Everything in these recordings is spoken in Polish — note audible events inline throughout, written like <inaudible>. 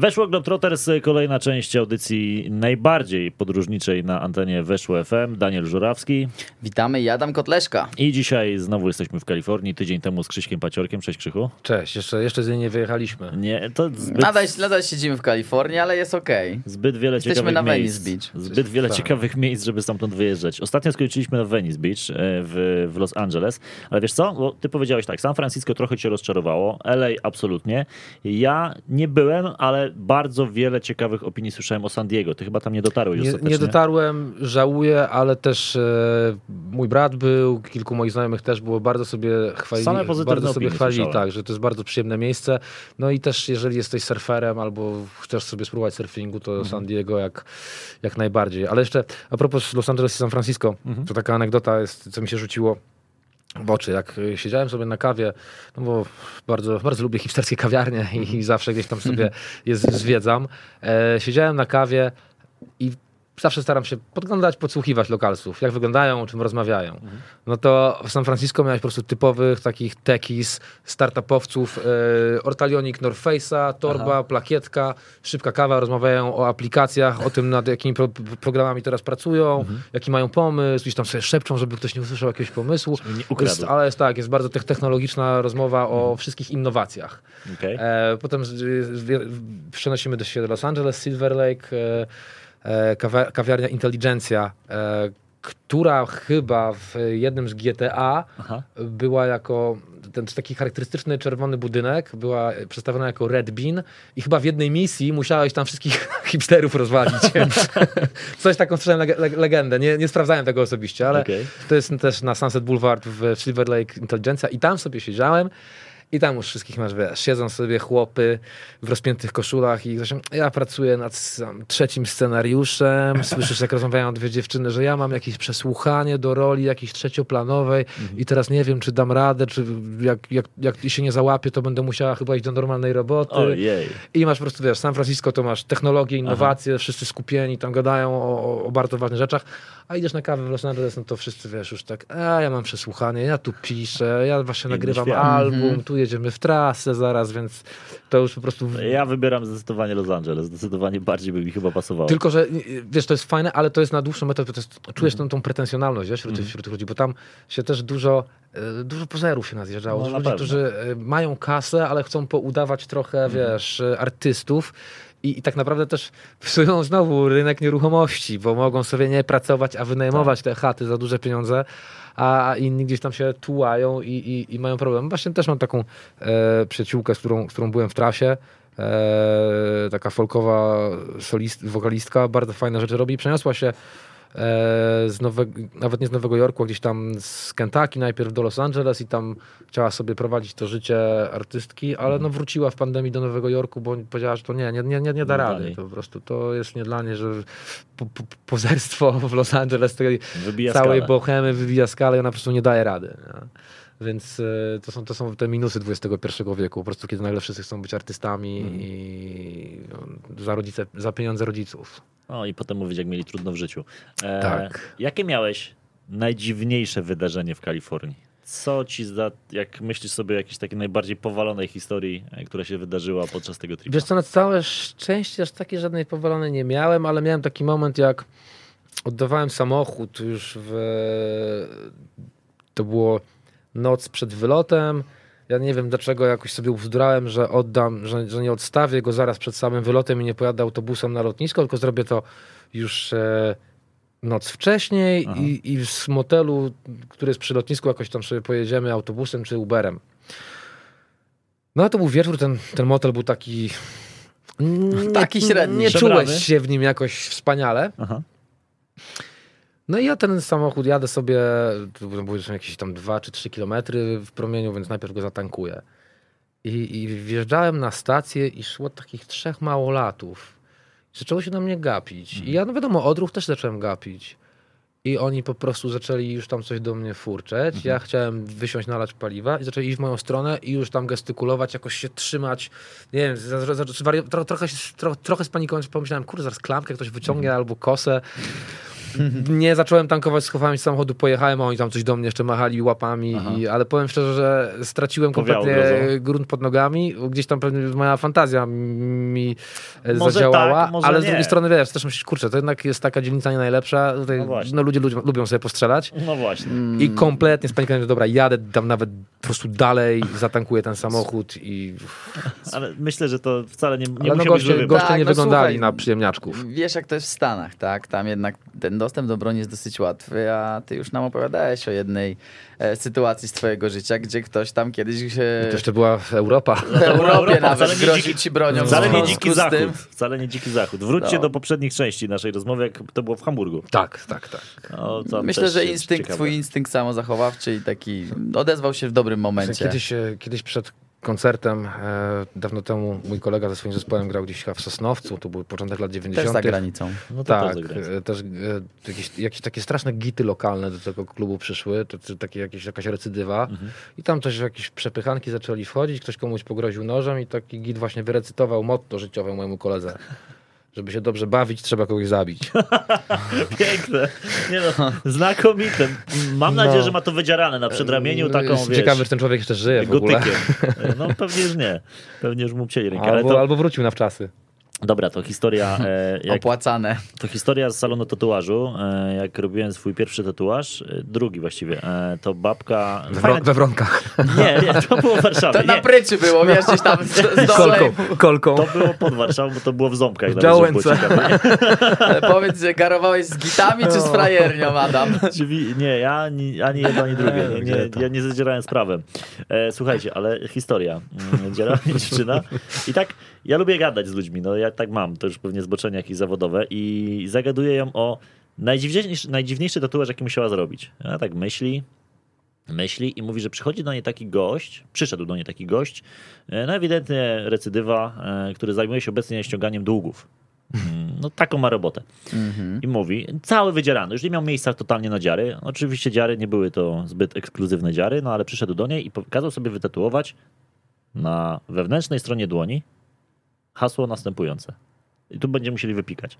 Weszło Globetrotters, kolejna część audycji najbardziej podróżniczej na antenie Weszło FM. Daniel Żurawski. Witamy, Jadam Kotleszka. I dzisiaj znowu jesteśmy w Kalifornii, tydzień temu z Krzyśkiem Paciorkiem. Cześć Krzychu. Cześć, jeszcze, jeszcze z niej nie wyjechaliśmy. Nie, to zbyt, Nadal, nadal siedzimy w Kalifornii, ale jest okej. zbyt wiele Jesteśmy ciekawych na miejsc. Venice Beach. Zbyt wiele Tak. ciekawych miejsc, żeby stamtąd wyjeżdżać. Ostatnio skończyliśmy na Venice Beach e, w, w Los Angeles, ale wiesz co? Bo ty powiedziałeś tak, San Francisco trochę cię rozczarowało, LA absolutnie. Ja nie byłem, ale bardzo wiele ciekawych opinii słyszałem o San Diego. Ty chyba tam nie dotarłeś Nie, ostatecznie. nie dotarłem, żałuję, ale też e, mój brat był, kilku moich znajomych też było, bardzo sobie chwalili, Same pozytywne bardzo sobie chwalili, tak, że to jest bardzo przyjemne miejsce. No i też jeżeli jesteś surferem albo chcesz sobie spróbować surfingu, to Mhm. San Diego jak, jak najbardziej. Ale jeszcze a propos Los Angeles i San Francisco, Mhm. to taka anegdota jest, co mi się rzuciło w oczy. Jak siedziałem sobie na kawie, no bo bardzo, bardzo lubię hipsterskie kawiarnie i, i zawsze gdzieś tam sobie je zwiedzam. E, siedziałem na kawie i zawsze staram się podglądać, podsłuchiwać lokalsów, jak wyglądają, o czym rozmawiają. No to w San Francisco miałeś po prostu typowych takich techies, startupowców, e, ortalionik North Face'a, torba, plakietka, szybka kawa, rozmawiają o aplikacjach, o tym nad jakimi pro, programami teraz pracują, jaki mają pomysł, gdzieś tam sobie szepczą, żeby ktoś nie usłyszał jakiegoś pomysłu. Jest, ale jest tak, jest bardzo tech- technologiczna rozmowa o wszystkich innowacjach. Okej. E, potem z, z, wie- przenosimy do się do Los Angeles, Silver Lake, e, kawiarnia Inteligencja, e, która chyba w jednym z GTA Aha. była jako ten taki charakterystyczny czerwony budynek, była przedstawiona jako Red Bean i chyba w jednej misji musiałeś tam wszystkich <laughs> hipsterów rozwalić. <laughs> Coś taką słyszałem leg- leg- legendę, nie, nie sprawdzałem tego osobiście, ale Okej. to jest też na Sunset Boulevard w Silver Lake Inteligencja i tam sobie siedziałem i tam już wszystkich masz, wiesz, siedzą sobie chłopy w rozpiętych koszulach i ktoś, ja pracuję nad tam, trzecim scenariuszem, <laughs> słyszysz jak rozmawiają dwie dziewczyny, że ja mam jakieś przesłuchanie do roli jakiejś trzecioplanowej i teraz nie wiem, czy dam radę, czy jak, jak, jak się nie załapię, to będę musiała chyba iść do normalnej roboty. Ojej. I masz po prostu, wiesz, San Francisco to masz technologię, innowacje, wszyscy skupieni, tam gadają o, o, bardzo ważnych rzeczach, a idziesz na kawę w Los Angeles, no to wszyscy, wiesz, już tak, a ja mam przesłuchanie, ja tu piszę, ja właśnie Inny nagrywam świat. album, tu jedziemy w trasę zaraz, więc to już po prostu... Ja wybieram zdecydowanie Los Angeles. Zdecydowanie bardziej by mi chyba pasowało. Tylko, że y, wiesz, to jest fajne, ale to jest na dłuższą metę, to jest, czujesz tą, tą pretensjonalność wiesz, wśród, tych- wśród ludzi, bo tam się też dużo, dużo pozerów się nazjeżdżało. No, na ludzi, pewno. którzy y, mają kasę, ale chcą poudawać trochę, wiesz, y, artystów. I, I tak naprawdę też psują znowu rynek nieruchomości, bo mogą sobie nie pracować, a wynajmować te chaty za duże pieniądze, a inni gdzieś tam się tułają i, i, i mają problem. Właśnie też mam taką e, przyjaciółkę, z którą, z którą byłem w trasie. E, taka folkowa solist, wokalistka, bardzo fajne rzeczy robi. Przeniosła się e, z nowego, nawet nie z Nowego Jorku, gdzieś tam z Kentucky najpierw do Los Angeles i tam chciała sobie prowadzić to życie artystki, ale no wróciła w pandemii do Nowego Jorku, bo powiedziała, że to nie, nie, nie, nie, da rady. To po prostu to jest nie dla niej, że po, po, pozerstwo w Los Angeles tej Wybija całej skalę. bohemy wybija skalę i ona po prostu nie daje rady. Nie? Więc e, to są, to są te minusy XXI wieku, po prostu kiedy nagle wszyscy chcą być artystami Mhm. i za, rodzice, za pieniądze rodziców. O, i potem mówić, jak mieli trudno w życiu. E, Tak. Jakie miałeś najdziwniejsze wydarzenie w Kalifornii? Co ci za, jak myślisz sobie o jakiejś takiej najbardziej powalonej historii, e, która się wydarzyła podczas tego tripa? Wiesz co, na całe szczęście aż takiej żadnej powalonej nie miałem, ale miałem taki moment, jak oddawałem samochód już w... To było noc przed wylotem. Ja nie wiem dlaczego jakoś sobie ubzdurałem, że oddam, że, że nie odstawię go zaraz przed samym wylotem i nie pojadę autobusem na lotnisko, tylko zrobię to już e, noc wcześniej i, i z motelu, który jest przy lotnisku, jakoś tam sobie pojedziemy autobusem czy Uberem. No a to był wieczór, ten, ten motel był taki... <laughs> Nie, Taki średni. Nie Przebrany. czułeś się w nim jakoś wspaniale. Aha. No i ja ten samochód jadę sobie, to były są jakieś tam 2 czy 3 kilometry w promieniu, więc najpierw go zatankuję. I, I wjeżdżałem na stację i szło takich trzech małolatów. Zaczęło się na mnie gapić. I ja, no wiadomo, odruch też zacząłem gapić. I oni po prostu zaczęli już tam coś do mnie furczeć. Ja chciałem wysiąść, nalać paliwa i zaczęli iść w moją stronę i już tam gestykulować, jakoś się trzymać. Nie wiem, za, za, za, tro, trochę, tro, trochę pomyślałem, kurde, zaraz klamkę ktoś wyciągnie albo kosę. Nie zacząłem tankować, schowałem się z samochodu, pojechałem, a oni tam coś do mnie jeszcze machali łapami, i, ale powiem szczerze, że straciłem Powiało kompletnie grozą. grunt pod nogami. Gdzieś tam pewnie moja fantazja mi e, Może zadziałała, tak, ale z nie. drugiej strony wiesz, też myślisz, kurczę, to jednak jest taka dzielnica nie najlepsza. Tutaj, No no ludzie, ludzie lubią sobie postrzelać. No właśnie. I kompletnie spanikowałem, że dobra, jadę tam nawet po prostu dalej, zatankuję ten samochód i... <laughs> Ale myślę, że to wcale nie, nie Ale no goście, goście Tak, nie no wyglądali słuchaj, na przyjemniaczków. Wiesz, jak to jest w Stanach, tak? Tam jednak ten dostęp do broni jest dosyć łatwy, a ty już nam opowiadałeś o jednej e, sytuacji z twojego życia, gdzie ktoś tam kiedyś e, To jeszcze była Europa. w Europie Europa, nawet grozi dziki- ci bronią. Wcale nie dziki z tym- zachód. Wcale nie dziki zachód. Wróćcie No. do poprzednich części naszej rozmowy, jak to było w Hamburgu. Tak, tak, tak. No, Myślę, że instynkt, ciekawe. twój instynkt samozachowawczy i taki odezwał się w dobrym momencie. Kiedyś, kiedyś przed koncertem, e, dawno temu mój kolega ze swoim zespołem grał gdzieś w Sosnowcu, to był początek lat Też 90. za granicą. No Tak, też zagrać. e, też e, jakieś, jakieś takie straszne gity lokalne do tego klubu przyszły, to, to takie jakieś, jakaś recydywa Mhm. i tam też jakieś przepychanki zaczęli wchodzić, ktoś komuś pogroził nożem i taki git właśnie wyrecytował motto życiowe mojemu koledze. Żeby się dobrze bawić, trzeba kogoś zabić. <laughs> Piękne. Nie no, znakomite. Mam No. nadzieję, że ma to wydzierane na przedramieniu taką, Jest wiesz, Ciekawe, czy ten człowiek jeszcze żyje w ogóle. gotykiem. No pewnie, że nie. Pewnie już mu cięli rękę. Ale Albo, to, albo wrócił na wczasy. Dobra, to historia, e, <laughs> jak, Opłacane. to historia z salonu tatuażu. E, jak robiłem swój pierwszy tatuaż, e, drugi właściwie, e, to babka... We, Fajna- we wronkach. <laughs> Nie, nie, to było w Warszawie. To na Nie, pryczy było, wiesz, gdzieś tam z, z dole. Kolką. kolką. to było pod Warszawą, bo to było w Ząbkach. Działęce. <laughs> powiedz, że garowałeś z gitami czy z frajernią, Adam? Drzwi, nie, ja ani, ani jedno, ani drugie. Nie, nie, ja nie zadzierałem z prawem. Słuchajcie, ale historia. Mm, Dziera dziewczyna. I tak, ja lubię gadać z ludźmi, no ja tak mam, to już pewnie zboczenia jakieś zawodowe i zagaduję ją o najdziwniejszy, najdziwniejszy tatuaż, jaki musiała zrobić. Ona tak myśli, myśli i mówi, że przychodzi do niej taki gość, przyszedł do niej taki gość, e, no ewidentnie recydywa, e, który zajmuje się obecnie ściąganiem długów. Mm, No taką ma robotę. I mówi, cały wydzierany, już nie miał miejsca totalnie na dziary. Oczywiście dziary nie były to zbyt ekskluzywne dziary, no ale przyszedł do niej i kazał sobie wytatuować na wewnętrznej stronie dłoni hasło następujące. I tu będziemy musieli wypikać.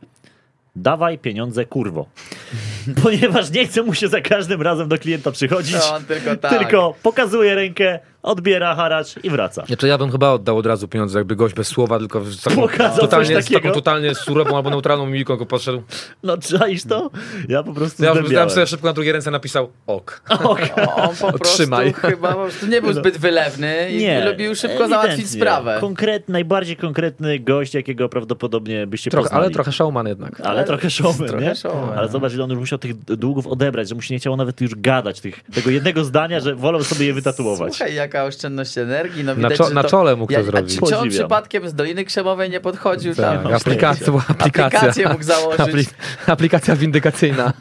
Dawaj pieniądze, kurwo. <laughs> Ponieważ nie chce mu się za każdym razem do klienta przychodzić, on tylko tak. tylko pokazuje rękę, odbiera haracz i wraca. Znaczy ja bym chyba oddał od razu pieniądze, jakby gość bez słowa, tylko z taką, Pokazał totalnie, z takiego? taką totalnie surową albo neutralną mimiką go podszedł. No czaisz to? Ja po prostu Ja tam sobie szybko na drugiej ręce napisał ok. Ok. <laughs> O, On po prostu Otrzymaj. chyba po prostu nie był zbyt wylewny i lubił szybko załatwić sprawę. Konkretny, najbardziej konkretny gość, jakiego prawdopodobnie byście Trochę, poznali. ale trochę showman jednak. Ale trochę showman, Trochę nie? showman. Ale zobacz, ile on już musiał tych długów odebrać, że mu się nie chciało nawet już gadać tych, tego jednego zdania, że wolał sobie je wytatuować. Słuchaj, jaka oszczędność energii. No Na, widać, czo- że na czole mógł to Ja, a zrobić. czy, czy on przypadkiem z Doliny Krzemowej nie podchodził Tak, tam? aplikacja, to <laughs> była aplikacja. Aplikację mógł założyć. Apli- aplikacja windykacyjna.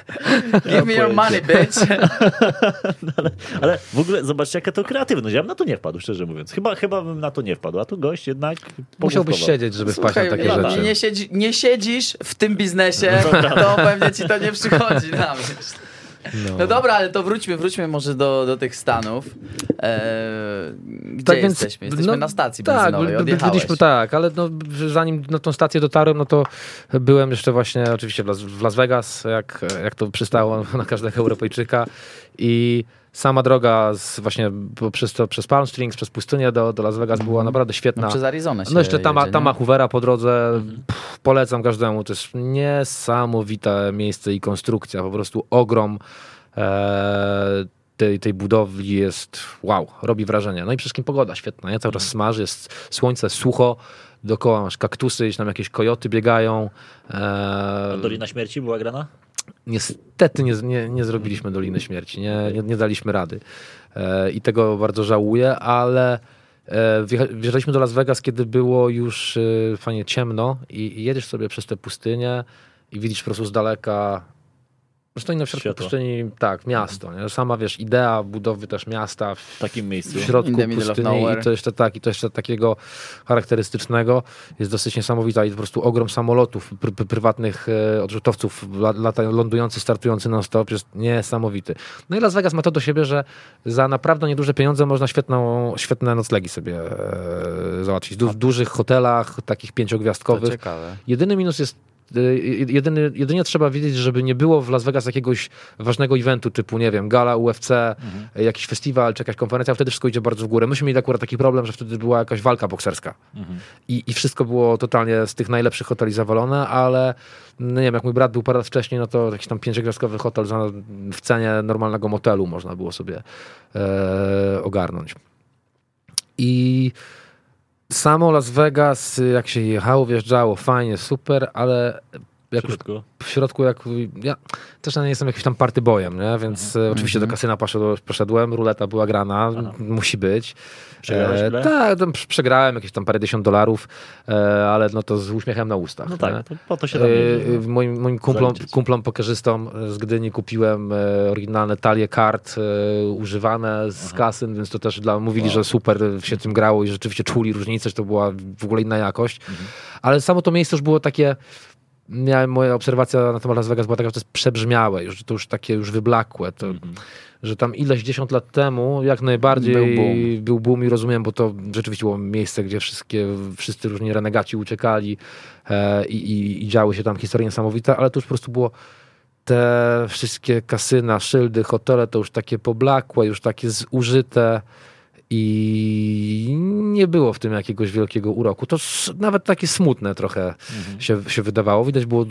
<laughs> Give me your money, bitch. <laughs> ale, ale w ogóle zobaczcie, jaka to kreatywność. Ja bym na to nie wpadł, szczerze mówiąc. Chyba, chyba bym na to nie wpadł, a tu gość jednak Musiałbyś siedzieć, żeby wpaść na Słuchaj, takie nie, rzeczy. nie, siedzi, nie siedzisz w tym biznesie, to pewnie ci to nie przychodzi na myśl. No dobra, ale to wróćmy, wróćmy może do, do tych Stanów. Eee, gdzie Tak więc, jesteśmy? Jesteśmy no, na stacji tak, byliśmy tak, ale no, zanim na tą stację dotarłem, no to byłem jeszcze właśnie oczywiście w Las, w Las Vegas, jak, jak to przystało na każdego Europejczyka i sama droga z, właśnie przez, to, przez Palm Springs, przez pustynię do, do Las Vegas była naprawdę świetna. No, przez Arizonę się No jeszcze tam, jedzie? Hoovera po drodze, pff, polecam każdemu, to jest niesamowite miejsce i konstrukcja, po prostu ogrom e, tej, tej budowli jest wow, robi wrażenie. No i przede wszystkim pogoda świetna, nie? cały czas smaży, jest słońce, sucho, dookoła masz kaktusy, gdzieś tam jakieś kojoty biegają. A E, Dolina Śmierci była grana? Niestety nie, nie, nie zrobiliśmy Doliny Śmierci, nie, nie, nie daliśmy rady. E, I tego bardzo żałuję, ale e, wjeżdżaliśmy do Las Vegas, kiedy było już e, fajnie ciemno i, i jedziesz sobie przez tę pustynię i widzisz po prostu z daleka Zresztą i na środku Światło. pustyni, tak, miasto. Nie? Sama wiesz, idea budowy też miasta w, W takim miejscu. w środku pustyni i to jeszcze tak, i to jeszcze takiego charakterystycznego jest dosyć niesamowita i po prostu ogrom samolotów, pr pr prywatnych e, odrzutowców la lata, lądujący, startujący non stop jest niesamowity. No i Las Vegas ma to do siebie, że za naprawdę nieduże pieniądze można świetną, świetne noclegi sobie e, załatwić. Du w dużych hotelach, takich To pięciogwiazdkowych. ciekawe. Jedyny minus jest jedyny, jedynie trzeba wiedzieć, żeby nie było w Las Vegas jakiegoś ważnego eventu typu, nie wiem, gala, UFC, mhm. jakiś festiwal czy jakaś konferencja, wtedy wszystko idzie bardzo w górę. Myśmy mieli akurat taki problem, że wtedy była jakaś walka bokserska mhm. I, i wszystko było totalnie z tych najlepszych hoteli zawalone, ale no nie wiem, jak mój brat był parę lat wcześniej, no to jakiś tam pięciogwiazdkowy hotel w cenie normalnego motelu można było sobie e, ogarnąć. I samo Las Vegas, jak się jechało, wjeżdżało, fajnie, super, ale jak w środku? w środku, jak ja też nie jestem jakimś tam party boyem, nie? więc mhm. oczywiście do mhm. kasyna poszedłem, ruleta była grana, Aha. musi być. E, Tak, przegrałem jakieś tam parę dziesiąt dolarów, e, ale no to z uśmiechem na ustach. No tak, to po to się tam e, Moim, moim kumplom, kumplom pokerzystom z Gdyni kupiłem e, oryginalne talie kart e, używane z Aha. kasyn, więc to też dla, mówili, wow. że super się tym grało i rzeczywiście czuli różnicę, że to była w ogóle inna jakość. Mhm. Ale samo to miejsce już było takie miałem, moja obserwacja na temat Las Vegas była taka, że to jest przebrzmiałe, już, to już takie już wyblakłe, to, mm -hmm. że tam ileś dziesiąt lat temu jak najbardziej był boom. był boom i rozumiem, bo to rzeczywiście było miejsce, gdzie wszystkie, wszyscy różni renegaci uciekali e, i, i, i działy się tam historie niesamowite, ale to już po prostu było te wszystkie kasyna, szyldy, hotele to już takie poblakłe, już takie zużyte i nie było w tym jakiegoś wielkiego uroku. To nawet takie smutne trochę mhm. się, się wydawało. Widać było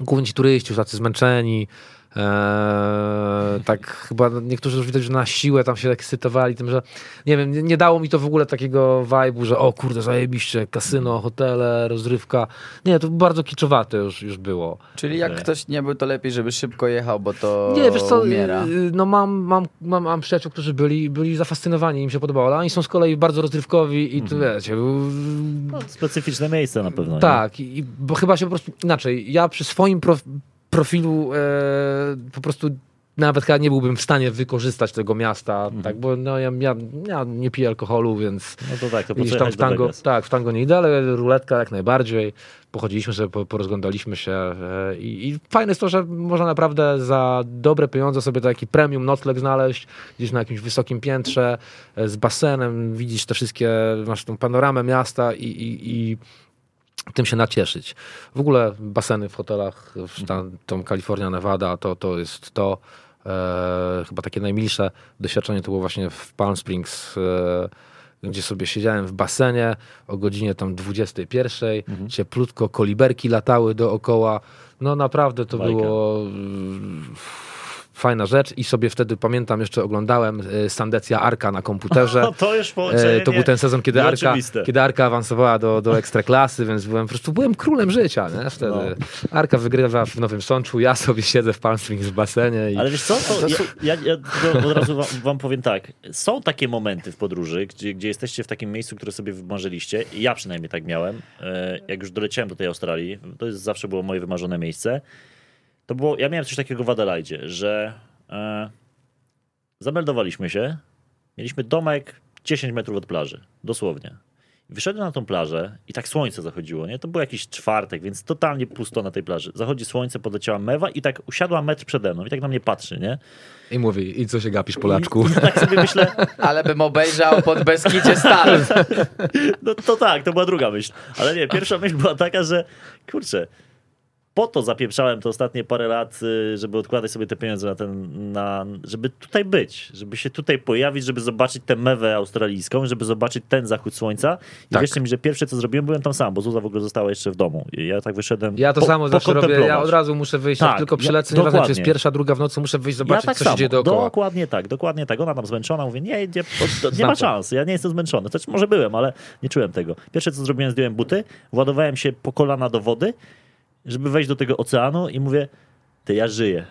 głównie ci turyści, tacy zmęczeni, Eee, tak chyba niektórzy już widać, że na siłę tam się ekscytowali tym, że nie wiem, nie, nie dało mi to w ogóle takiego vibe'u, że o kurde, zajebiście, kasyno, hotele, rozrywka. Nie, to bardzo kiczowate już, już było. Czyli jak ktoś nie był, to lepiej, żeby szybko jechał, bo to Nie, wiesz co, umiera. Y, no mam, mam, mam, mam przyjaciół, którzy byli, byli zafascynowani, im się podobało, ale oni są z kolei bardzo rozrywkowi i to mhm. wiecie... No, specyficzne miejsce na pewno. Tak, i, bo chyba się po prostu inaczej. Ja przy swoim prof profilu e, po prostu nawet chyba nie byłbym w stanie wykorzystać tego miasta, mhm. tak, bo no, ja, ja, ja, nie piję alkoholu, więc no to tak, to tam w tango, tak, w tango nie idę, ale ruletka jak najbardziej. Pochodziliśmy sobie, porozglądaliśmy się e, i, i fajne jest to, że można naprawdę za dobre pieniądze sobie taki premium nocleg znaleźć gdzieś na jakimś wysokim piętrze e, z basenem, widzisz te wszystkie, masz tą panoramę miasta i, i, i tym się nacieszyć. W ogóle baseny w hotelach, tam, tą Kalifornia, Nevada, to, to jest to. E, chyba takie najmilsze doświadczenie to było właśnie w Palm Springs, e, gdzie sobie siedziałem w basenie o godzinie tam 21, mhm. cieplutko, koliberki latały dookoła. No naprawdę to Bajka. było fajna rzecz i sobie wtedy pamiętam, jeszcze oglądałem e, Sandecja Arka na komputerze. <laughs> O, to już e, To był ten sezon, kiedy Arka, kiedy Arka awansowała do, do ekstraklasy, więc byłem po prostu byłem królem życia, nie? Wtedy no. Arka wygrywa w Nowym Sączu, ja sobie siedzę w Palm Springs w basenie. I... Ale wiesz co, to ja, ja, ja od razu wam, wam, powiem tak, są takie momenty w podróży, gdzie, gdzie jesteście w takim miejscu, które sobie wymarzyliście, ja przynajmniej tak miałem, e, jak już doleciałem do tej Australii, to jest, zawsze było moje wymarzone miejsce, to było, ja miałem coś takiego w Adelaide, że e, zameldowaliśmy się, mieliśmy domek 10 metrów od plaży, dosłownie. Wyszedłem na tą plażę i tak słońce zachodziło, nie? To był jakiś czwartek, więc totalnie pusto na tej plaży. Zachodzi słońce, podleciała mewa i tak usiadła metr przede mną i tak na mnie patrzy, nie? I mówi, i co się gapisz, Polaczku? I, i tak sobie myślę... <laughs> Ale bym obejrzał pod Beskidzie Stal. <laughs> No to tak, to była druga myśl. Ale nie, pierwsza myśl była taka, że kurczę, po to zapieprzałem te ostatnie parę lat, y, żeby odkładać sobie te pieniądze na ten, na, żeby tutaj być, żeby się tutaj pojawić, żeby zobaczyć tę mewę australijską, żeby zobaczyć ten zachód słońca. I tak. wierzcie mi, że pierwsze co zrobiłem, byłem tam sam, bo Zuza w ogóle została jeszcze w domu. I ja tak wyszedłem Ja to po, samo zawsze robię, ja od razu muszę wyjść, tak, tylko przylecę, ja, nieważne czy jest pierwsza, druga w nocy, muszę wyjść, zobaczyć, ja tak co samo. się dzieje dookoła. Dokładnie tak, dokładnie tak. Ona tam zmęczona, mówię, nie, nie, nie ma szans, ja nie jestem zmęczony. Znaczy, może byłem, ale nie czułem tego. Pierwsze co zrobiłem, zdjąłem buty, władowałem się po kolana do wody żeby wejść do tego oceanu i mówię, ty, ja żyję.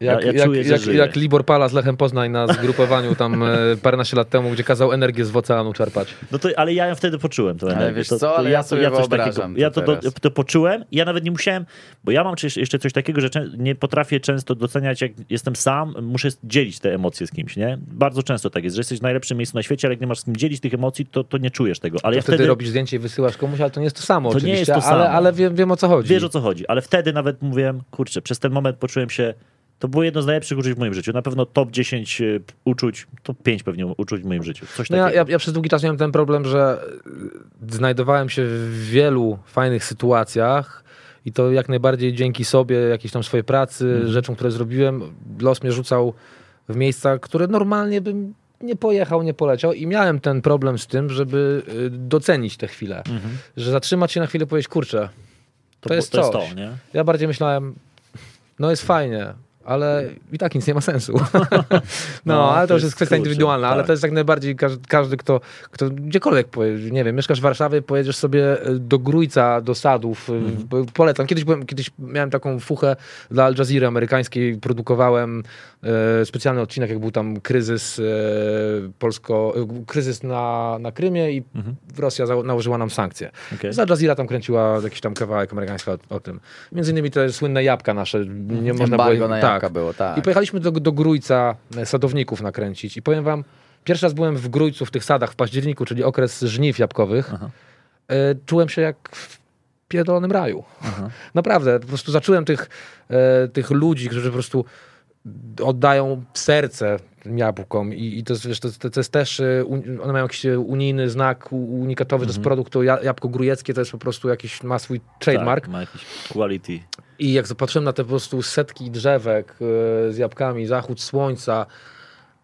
Jak, ja, ja czuję, jak, jak, jak, Libor Pala z Lechem Poznań na zgrupowaniu tam e, paręnaście lat temu, gdzie kazał energię z oceanu czerpać. No to, ale ja ją wtedy poczułem. To ale wiesz to, co, ale ja, sobie ja coś takiego, Ja to, to, to, poczułem ja nawet nie musiałem, bo ja mam jeszcze coś takiego, że nie potrafię często doceniać, jak jestem sam, muszę dzielić te emocje z kimś, nie? Bardzo często tak jest, że jesteś w najlepszym miejscu na świecie, ale jak nie masz z kim dzielić tych emocji, to, to nie czujesz tego. Ale ja wtedy, wtedy robisz zdjęcie i wysyłasz komuś, ale to nie jest to samo to nie jest to samo. ale, ale wiem, wiem o co chodzi. Wiesz o co chodzi, ale wtedy nawet mówiłem, kurczę, przez ten moment poczułem się to było jedno z najlepszych uczuć w moim życiu. Na pewno top 10 e, uczuć, top 5 pewnie uczuć w moim życiu. Coś no ja, ja, ja, przez długi czas miałem ten problem, że e, znajdowałem się w wielu fajnych sytuacjach i to jak najbardziej dzięki sobie, jakiejś tam swojej pracy, Mhm. rzeczom, które zrobiłem, los mnie rzucał w miejsca, które normalnie bym nie pojechał, nie poleciał i miałem ten problem z tym, żeby y, docenić tę chwilę. Mhm. Że zatrzymać się na chwilę i powiedzieć, kurczę, To, To jest to, jest coś. to, nie? ja bardziej myślałem, no jest fajnie, ale i tak nic nie ma sensu. <laughs> no, No, ale to to już jest kwestia indywidualna, ale tak. to jest jak najbardziej każdy, każdy kto, kto gdziekolwiek pojedzie, nie wiem, mieszkasz w Warszawie, pojedziesz sobie y, do Grójca, do Sadów, Mhm. bo- polecam. Kiedyś, byłem, kiedyś miałem taką fuchę dla Al Jazeera amerykańskiej, produkowałem e, specjalny odcinek, jak był tam kryzys e, polsko, e, kryzys na, na Krymie i Mhm. Rosja za, nałożyła nam sankcje. Okej. Al Jazeera tam kręciła jakiś tam kawałek amerykański o, o tym. Między innymi te słynne jabłka nasze. Nie można Embargo było, na tak. było, tak. I pojechaliśmy do, do Grójca e, sadowników nakręcić i powiem wam, pierwszy raz byłem w Grójcu w tych sadach w październiku, czyli okres żniw jabłkowych. E, czułem się jak w pierdolonym raju. Aha. <laughs> Naprawdę, po prostu zacząłem tych, e, tych ludzi, którzy po prostu oddają serce jabłkom i, i to, jest, wiesz, to, to, jest też, one mają jakiś unijny znak unikatowy, to jest produkt, to ja- jabłko grujeckie, to jest po prostu jakiś, ma swój trademark Tak, ma jakiś quality. I jak zobaczyłem na te po prostu setki drzewek e, z jabłkami, zachód słońca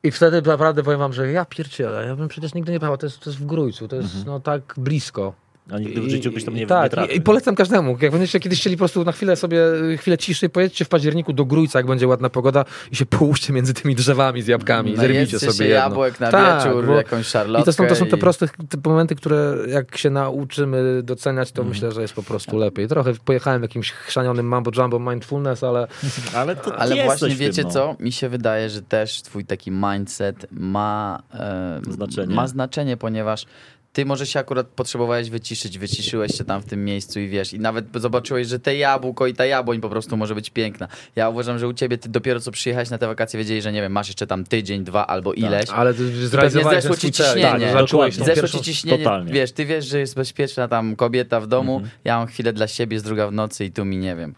i wtedy naprawdę powiem wam, że ja pierdzielę, ja bym przecież nigdy nie pojechał, to jest, to jest w Grójcu, to jest no tak blisko. A nigdy w życiu byś tam nie, nie tak, trafił. i, i polecam każdemu. Jak będziecie kiedyś chcieli po prostu na chwilę sobie, chwilę ciszy, pojedźcie w październiku do Grójca, jak będzie ładna pogoda i się połóżcie między tymi drzewami z jabłkami. i Zerwijcie sobie się jedno. jabłek na Tak, wieczór, bo- jakąś szarlotkę. I to są, to są te i- proste te momenty, które jak się nauczymy doceniać, to myślę, że jest po prostu lepiej. Trochę pojechałem w jakimś chrzanionym mambo jumbo mindfulness, ale <laughs> Ale, to Ale właśnie tym, wiecie no. co? Mi się wydaje, że też twój taki mindset ma e, Znaczenie. ma znaczenie, ponieważ ty może się akurat potrzebowałeś wyciszyć, wyciszyłeś się tam w tym miejscu i wiesz, i nawet zobaczyłeś, że te jabłko i ta jabłoń po prostu może być piękna. Ja uważam, że u ciebie ty dopiero co przyjechałeś na te wakacje, wiedzieli, że nie wiem, masz jeszcze tam tydzień, dwa albo ileś. ale to Pewnie zrealizowałeś zeszło ci ciśnienie. Tak. Zeszło pierwszą... ci ciśnienie, totalnie. wiesz, ty wiesz, że jest bezpieczna tam kobieta w domu, Mhm. ja mam chwilę dla siebie, jest druga w nocy i tu mi, nie wiem,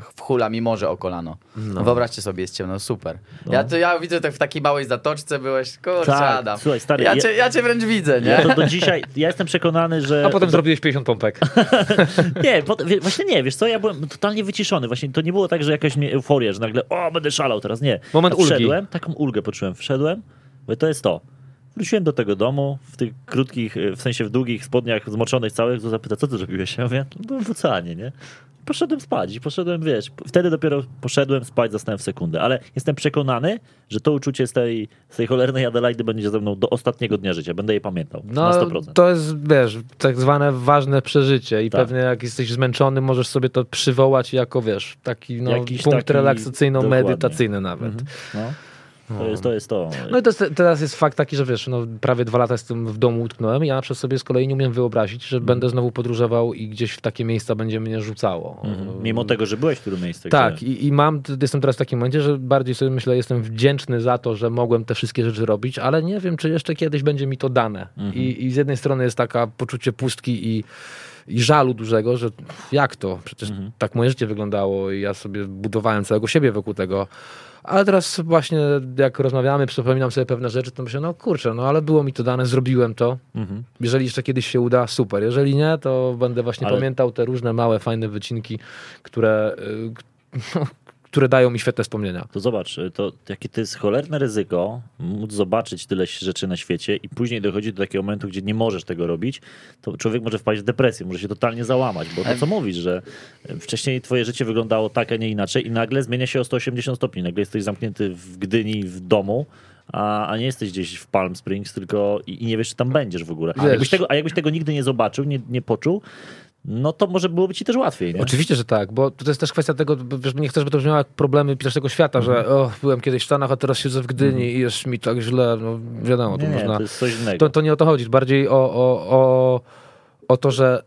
wchula mi morze o kolano. No. Wyobraźcie sobie, jest ciemno, super. No. Ja, to, ja widzę, tak w takiej małej zatoczce byłeś, kurczę Tak, Adam. słuchaj, stary, ja, ja- cię, ja cię wręcz widzę, nie? Ja to do dzisiaj, ja jestem przekonany, że... A potem zrobiłeś 50 pompek. <laughs> Nie, wie- właśnie nie, wiesz co, ja byłem totalnie wyciszony. Właśnie to nie było tak, że jakaś mnie euforia, że nagle, o, będę szalał teraz, nie. Moment ja ulgi. wszedłem, taką ulgę poczułem, wszedłem, bo to jest to. Wróciłem do tego domu w tych krótkich, w sensie w długich spodniach zmoczonych całych, to zapyta, co ty zrobiłeś? Ja mówię, no byłem w oceanie, nie? Poszedłem spać i poszedłem, wiesz, wtedy dopiero poszedłem spać, zasnąłem w sekundę, ale jestem przekonany, że to uczucie z tej, z tej cholernej Adelaidy będzie ze mną do ostatniego dnia życia, będę je pamiętał, No, na 100%. to jest, wiesz, tak zwane ważne przeżycie i Tak. pewnie jak jesteś zmęczony, możesz sobie to przywołać jako, wiesz, taki no, Jakiś punkt taki- relaksacyjno-medytacyjny nawet. Mhm. No. To, jest, to jest to. No i to jest, teraz jest fakt taki, że wiesz, no, prawie dwa lata jestem w domu utknąłem i ja przez sobie z kolei nie umiem wyobrazić, że będę znowu podróżował i gdzieś w takie miejsca będzie mnie rzucało. Mhm. Mimo tego, że byłeś w którym miejscu. Tak, gdzie... i, i mam, jestem teraz w takim momencie, że bardziej sobie myślę, jestem wdzięczny za to, że mogłem te wszystkie rzeczy robić, ale nie wiem, czy jeszcze kiedyś będzie mi to dane. Mhm. I, I z jednej strony jest taka poczucie pustki i, i żalu dużego, że jak to? Przecież Mhm. tak moje życie wyglądało i ja sobie budowałem całego siebie wokół tego. Ale teraz właśnie jak rozmawiamy, przypominam sobie pewne rzeczy, to myślę, no kurczę, no ale było mi to dane, zrobiłem to. Mhm. Jeżeli jeszcze kiedyś się uda, super. Jeżeli nie, to będę właśnie Ale- pamiętał te różne małe, fajne wycinki, które, y, k- <laughs> które dają mi świetne wspomnienia. To zobacz, to jakie to jest cholerne ryzyko móc zobaczyć tyle rzeczy na świecie i później dochodzi do takiego momentu, gdzie nie możesz tego robić, to człowiek może wpaść w depresję, może się totalnie załamać, bo to co mówisz, że wcześniej twoje życie wyglądało tak, a nie inaczej i nagle zmienia się o 180 stopni, nagle jesteś zamknięty w Gdyni w domu, a, a nie jesteś gdzieś w Palm Springs, tylko i, i nie wiesz, czy tam będziesz w ogóle. A jakbyś tego, a jakbyś tego nigdy nie zobaczył, nie, nie poczuł, no to może byłoby ci też łatwiej, nie? Oczywiście, że tak, bo to jest też kwestia tego, wiesz, nie chcę, żeby to brzmiało jak problemy pierwszego świata, że Mhm. o, byłem kiedyś w Stanach, a teraz siedzę w Gdyni i jest mi tak źle, no wiadomo, to Nie, nie, można... to. To, to nie o to chodzi, bardziej o, o, o, o to, że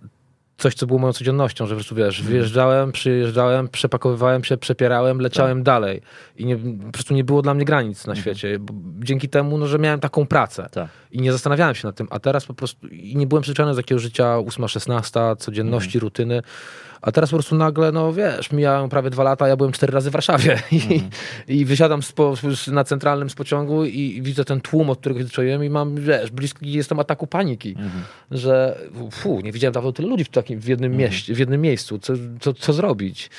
coś, co było moją codziennością, że po prostu wiesz, Mhm. wyjeżdżałem, przyjeżdżałem, przepakowywałem się, przepierałem, leciałem Tak. dalej i nie, po prostu nie było dla mnie granic Mhm. na świecie, bo dzięki temu, no, że miałem taką pracę Tak. i nie zastanawiałem się nad tym, a teraz po prostu i nie byłem przyzwyczajony do takiego życia 8-16, codzienności, Mhm. rutyny, a teraz po prostu nagle, no wiesz, mijają prawie dwa lata, ja byłem cztery razy w Warszawie <laughs> i, Mhm. i wysiadam po, na centralnym z pociągu i widzę ten tłum, od którego się zacząłem i mam, wiesz, bliski jestem ataku paniki, Mhm. że fu, nie widziałem dawno tyle ludzi w takim takim, w jednym, Mhm. mieście, w jednym miejscu. Co, co, co zrobić?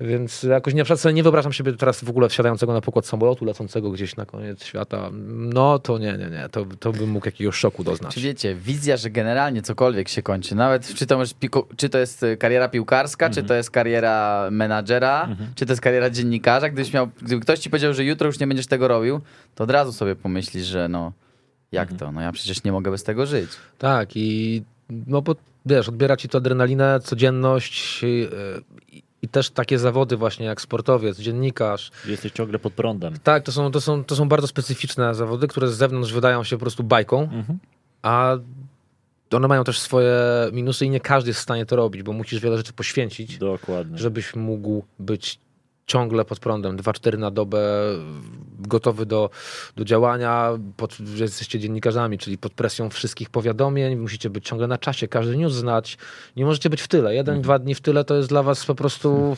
Więc jakoś na przykład sobie nie wyobrażam siebie teraz w ogóle wsiadającego na pokład samolotu, lecącego gdzieś na koniec świata. No to nie, nie, nie. To, to bym mógł jakiegoś szoku doznać. Czy wiecie, wizja, że generalnie cokolwiek się kończy, nawet czy to, czy to jest y, kariera piłkarska, czy to jest kariera menadżera, czy to jest kariera dziennikarza, gdybyś miał, gdyby ktoś ci powiedział, że jutro już nie będziesz tego robił, to od razu sobie pomyślisz, że no jak to, no ja przecież nie mogę bez tego żyć. Tak i no bo wiesz, odbiera ci to adrenalinę, codzienność yy, i, i też takie zawody właśnie jak sportowiec, dziennikarz. Jesteś ciągle pod prądem. Tak, to są, to, są, to są bardzo specyficzne zawody, które z zewnątrz wydają się po prostu bajką, Mhm. a one mają też swoje minusy i nie każdy jest w stanie to robić, bo musisz wiele rzeczy poświęcić, Dokładnie. żebyś mógł być ciągle pod prądem, 2-4 na dobę, gotowy do, do działania, pod, że jesteście dziennikarzami, czyli pod presją wszystkich powiadomień, musicie być ciągle na czasie, każdy news znać, nie możecie być w tyle. Jeden, dwa dni w tyle to jest dla was po prostu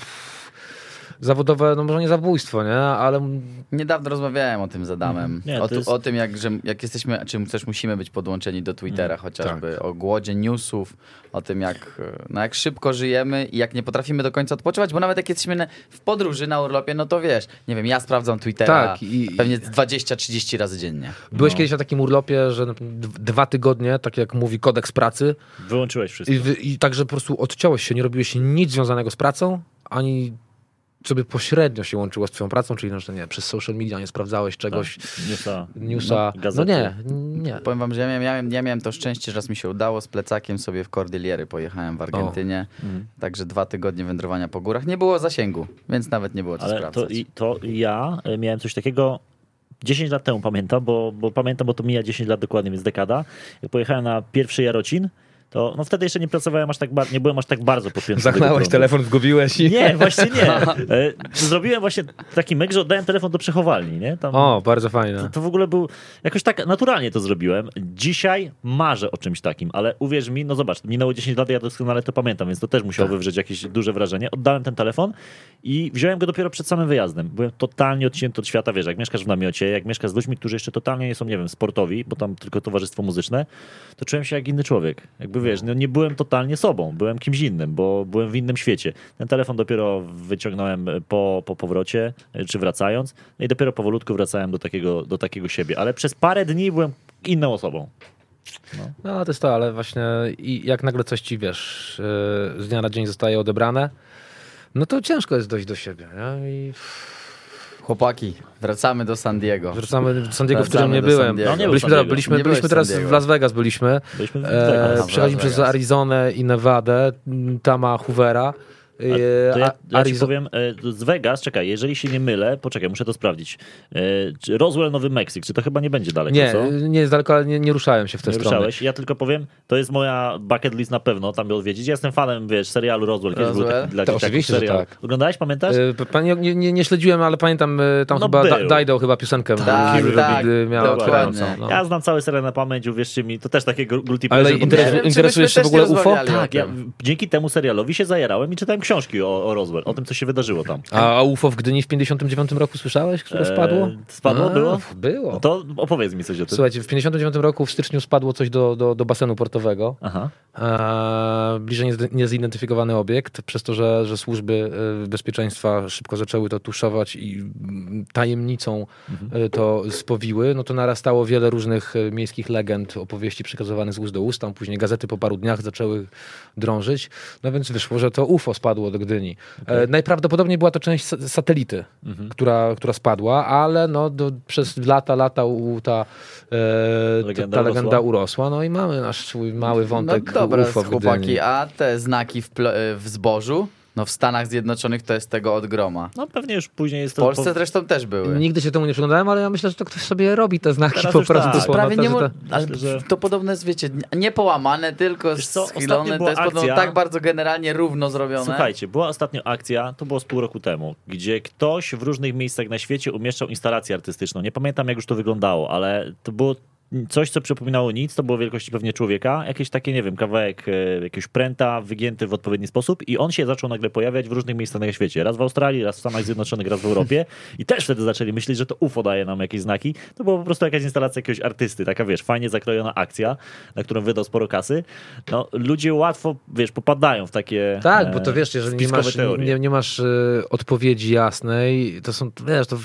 zawodowe, no może nie zabójstwo, nie, ale Niedawno rozmawiałem o tym z Adamem. Nie, o, tu, jest- o tym, jak, że, jak jesteśmy, czy też musimy być podłączeni do Twittera chociażby, o głodzie newsów, o tym, jak, no, jak szybko żyjemy i jak nie potrafimy do końca odpoczywać, bo nawet jak jesteśmy na- w podróży na urlopie, no to wiesz, nie wiem, ja sprawdzam Twittera Tak, i- pewnie 20-30 razy dziennie. byłeś No. kiedyś na takim urlopie, że dwa tygodnie, tak jak mówi kodeks pracy, Wyłączyłeś wszystko. I, I także po prostu odciąłeś się, nie robiłeś nic związanego z pracą, ani sobie pośrednio się łączyło z twoją pracą, czyli no, że nie, przez social media nie sprawdzałeś czegoś, Newsa. newsa. No, gazety. nie, nie. Powiem wam, że ja miałem, ja, miałem, to szczęście, że raz mi się udało, z plecakiem sobie w Kordyliery pojechałem w Argentynie, Mhm. także dwa tygodnie wędrowania po górach. Nie było zasięgu, więc nawet nie było co Ale to, sprawdzać. i- to ja e, miałem coś takiego 10 lat temu, pamiętam, bo, bo pamiętam, bo to mija 10 lat dokładnie, więc dekada. Jak pojechałem na pierwszy Jarocin, to no wtedy jeszcze nie pracowałem aż tak bardzo, nie byłem aż tak bardzo Zachnąłeś prądu. telefon, zgubiłeś i... Nie, właśnie nie. <laughs> E, Zrobiłem właśnie taki myk, że oddałem telefon do przechowalni, nie? Tam, O, bardzo fajne. to, to w ogóle był, jakoś tak naturalnie to zrobiłem. Dzisiaj marzę o czymś takim, ale uwierz mi, no zobacz, minęło 10 lat, ja doskonale to pamiętam, więc to też musiało Tak. wywrzeć jakieś duże wrażenie. Oddałem ten telefon i wziąłem go dopiero przed samym wyjazdem. Byłem totalnie odcięty od świata, wiesz, jak mieszkasz w namiocie, jak mieszkasz z ludźmi, którzy jeszcze totalnie nie są, nie wiem, sportowi, bo tam tylko towarzystwo muzyczne, to czułem się jak inny człowiek. Jakby wiesz, no nie byłem totalnie sobą, byłem kimś innym, bo byłem w innym świecie. Ten telefon dopiero wyciągnąłem po, po powrocie, e, czy wracając, no i dopiero powolutku wracałem do takiego, do takiego siebie, ale przez parę dni byłem inną osobą. No to jest to, ale właśnie jak nagle coś ci, wiesz, yy, z dnia na dzień zostaje odebrane, no to ciężko jest dojść do siebie, nie? I Chłopaki, wracamy do San Diego. wracamy do San Diego, w którym Wracamy nie byłem. No, nie byliśmy, teraz, byliśmy, Nie byliśmy teraz w Las Vegas byliśmy. Byliśmy w E, Vegas. Przejechaliśmy Las przez. Arizonę i Nevadę, Tama Hoovera. A To ja, ja powiem, e, z Vegas, czekaj, jeżeli się nie mylę, poczekaj, muszę to sprawdzić. E, czy Roswell, Nowy Meksyk, czy to chyba nie będzie daleko, Nie, co? nie jest daleko, ale nie, nie ruszałem się w tę Nie stronę. ruszałeś. Ja tylko powiem, to jest moja bucket list na pewno, tam by odwiedzić. Ja jestem fanem, wiesz, serialu Roswell. Kiedyś był Roswell? taki dla To oczywiście, serial. tak. Oglądałeś, pamiętasz? P- Panie, nie, nie, nie śledziłem, ale pamiętam, tam No chyba był. Dido chyba piosenkę Tak, Kill tak, miała otwierającą, no. Ja znam cały serial na pamięć, uwierzcie mi, to też takie guilty Ale pleasure. czy interesujesz się w ogóle UFO? Tak, ja dzięki temu serialowi się zajarałem i czytałem książki o, o Roswell, o tym, co się wydarzyło tam. A, UFO w Gdyni w 59 roku słyszałeś, które E, spadło? spadło, A, było? Było. No to opowiedz mi coś o tym. Słuchajcie, w 59 roku w styczniu spadło coś do, do, do basenu portowego. Aha. E, bliżej niezidentyfikowany obiekt, przez to, że, że służby e, bezpieczeństwa szybko zaczęły to tuszować i mm, tajemnicą Mhm. to spowiły, no to narastało wiele różnych miejskich legend, opowieści przekazywanych z ust do ust, tam później gazety po paru dniach zaczęły drążyć, no więc wyszło, że to UFO spadło do Gdyni. E, najprawdopodobniej była to część sa- satelity, Mhm. która, która spadła, ale no do, przez lata, lata u, ta, e, Legenda ta legenda urosła. urosła, no i mamy nasz swój mały wątek No dobra, UFO chłopaki, a te znaki w, w zbożu? No w Stanach Zjednoczonych to jest tego od groma. No pewnie już później jest W to... Polsce po- zresztą też były. Nigdy się temu nie przyglądałem, ale ja myślę, że to ktoś sobie robi te znaki Teraz po prostu. tak. Prawie nie mo- to- ale że- to podobne jest, wiecie, nie połamane, tylko schylone. To jest akcja- tak bardzo generalnie równo zrobione. Słuchajcie, była ostatnio akcja, to było z pół roku temu, gdzie ktoś w różnych miejscach na świecie umieszczał instalację artystyczną. Nie pamiętam, jak już to wyglądało, ale to było coś, co przypominało nic, to było wielkości pewnie człowieka, jakieś takie, nie wiem, kawałek e, jakiegoś pręta wygięty w odpowiedni sposób i on się zaczął nagle pojawiać w różnych miejscach na świecie. Raz w Australii, raz w Stanach Zjednoczonych, raz w Europie i też wtedy zaczęli myśleć, że to UFO daje nam jakieś znaki. To była po prostu jakaś instalacja jakiegoś artysty, taka wiesz, fajnie zakrojona akcja, na którą wydał sporo kasy. No, ludzie łatwo, wiesz, popadają w takie Tak, bo e, to wiesz, jeżeli nie masz, nie, nie masz e, odpowiedzi jasnej, to są, wiesz, to,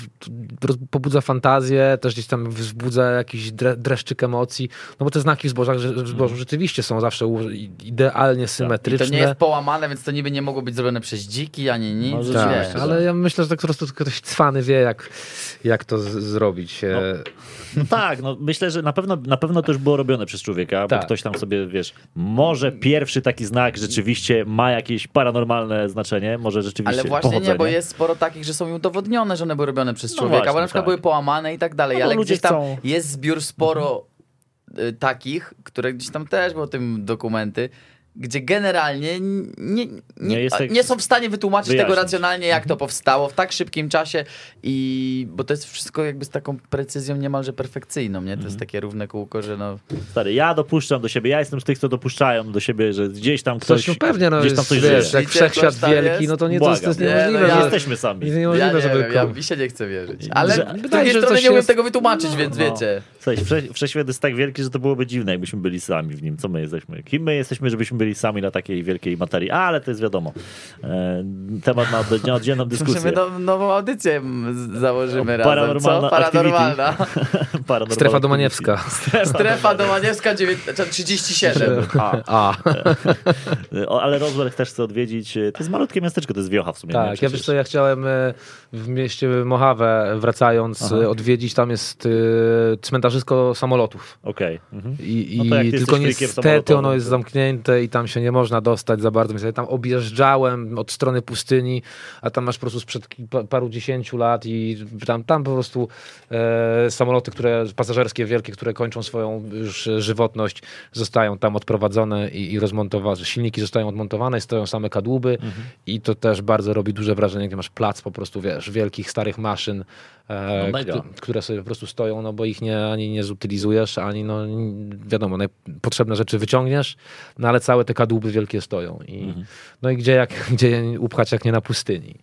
to pobudza fantazję, też gdzieś tam wzbudza jakiś dre, dreszczyk emocji, no bo te znaki w zbożach, w zbożu rzeczywiście są zawsze idealnie I symetryczne. to nie jest połamane, więc to niby nie mogło być zrobione przez dziki, ani nic. Tak, ale tak. ja myślę, że tak po prostu ktoś cwany wie, jak, jak to zrobić. E, No tak, no myślę, że na pewno, na pewno to już było robione przez człowieka, Tak. bo ktoś tam sobie, wiesz, może pierwszy taki znak rzeczywiście ma jakieś paranormalne znaczenie, może rzeczywiście Ale właśnie pochodzenie. nie, bo jest sporo takich, że są udowodnione, że one były robione przez No człowieka, właśnie, bo na przykład tak. były połamane i tak dalej, No ale gdzieś tam chcą- jest zbiór sporo takich, które gdzieś tam też były o tym dokumenty, gdzie generalnie nie, nie, Nie są w stanie wytłumaczyć tego wyjaśnić. racjonalnie, jak to powstało w tak szybkim czasie i bo to jest wszystko jakby z taką precyzją niemalże perfekcyjną, nie? To jest takie równe kółko, że no... Stary, ja dopuszczam do siebie, ja jestem z tych, co dopuszczają do siebie, że gdzieś tam Ktoś, ktoś, no pewnie, no gdzieś tam jest, coś wiesz, żyje. jak wszechświat wielki, jest? no to nie, to jest, to jest Błagam. niemożliwe, Nie, no ja- Jesteśmy sami. jest Ja nie żeby wiem, ja, mi się nie chce wierzyć. Ale Że- z drugiej że strony coś nie umiem jest- tego wytłumaczyć, więc No. wiecie. Słuchaj, wsze, wszechświat jest tak wielki, że to byłoby dziwne, jakbyśmy byli sami w nim. Co my jesteśmy? Kim my jesteśmy, żebyśmy byli sami na takiej wielkiej materii? Ale to jest wiadomo. E, temat na, od- na oddzielną <laughs> dyskusję. Możemy no, nową audycję założymy O, razem, paranormalna co? Paranormalna. Paranormalna <laughs> Strefa Domaniewska. Strefa Domaniewska 9, 37. A, A, <laughs> o, ale Roswell też chce odwiedzić. To jest malutkie miasteczko, to jest wiocha w sumie. nie? tak, ja wiesz co, ja chciałem e, w mieście Mojave wracając Aha. e, odwiedzić, tam jest e, cmentarzysko samolotów. Okej. Mhm. I, No i ty tylko niestety ono jest zamknięte i tam się nie można dostać za bardzo. Więc ja tam objeżdżałem od strony pustyni, a tam masz po prostu sprzed paru dziesięciu lat i tam, tam po prostu e, samoloty, które pasażerskie wielkie, które kończą swoją już żywotność, zostają tam odprowadzone i, i rozmontowane. Silniki zostają odmontowane, stoją same kadłuby Mhm. i to też bardzo robi duże wrażenie, gdy masz plac po prostu, wiesz, wielkich, starych maszyn, No mega. któ- które sobie po prostu stoją, no bo ich nie, ani nie zutylizujesz, ani no wiadomo, potrzebne rzeczy wyciągniesz, no ale całe te kadłuby wielkie stoją. I, Mhm. No i gdzie, jak, <laughs> gdzie upchać, jak nie na pustyni.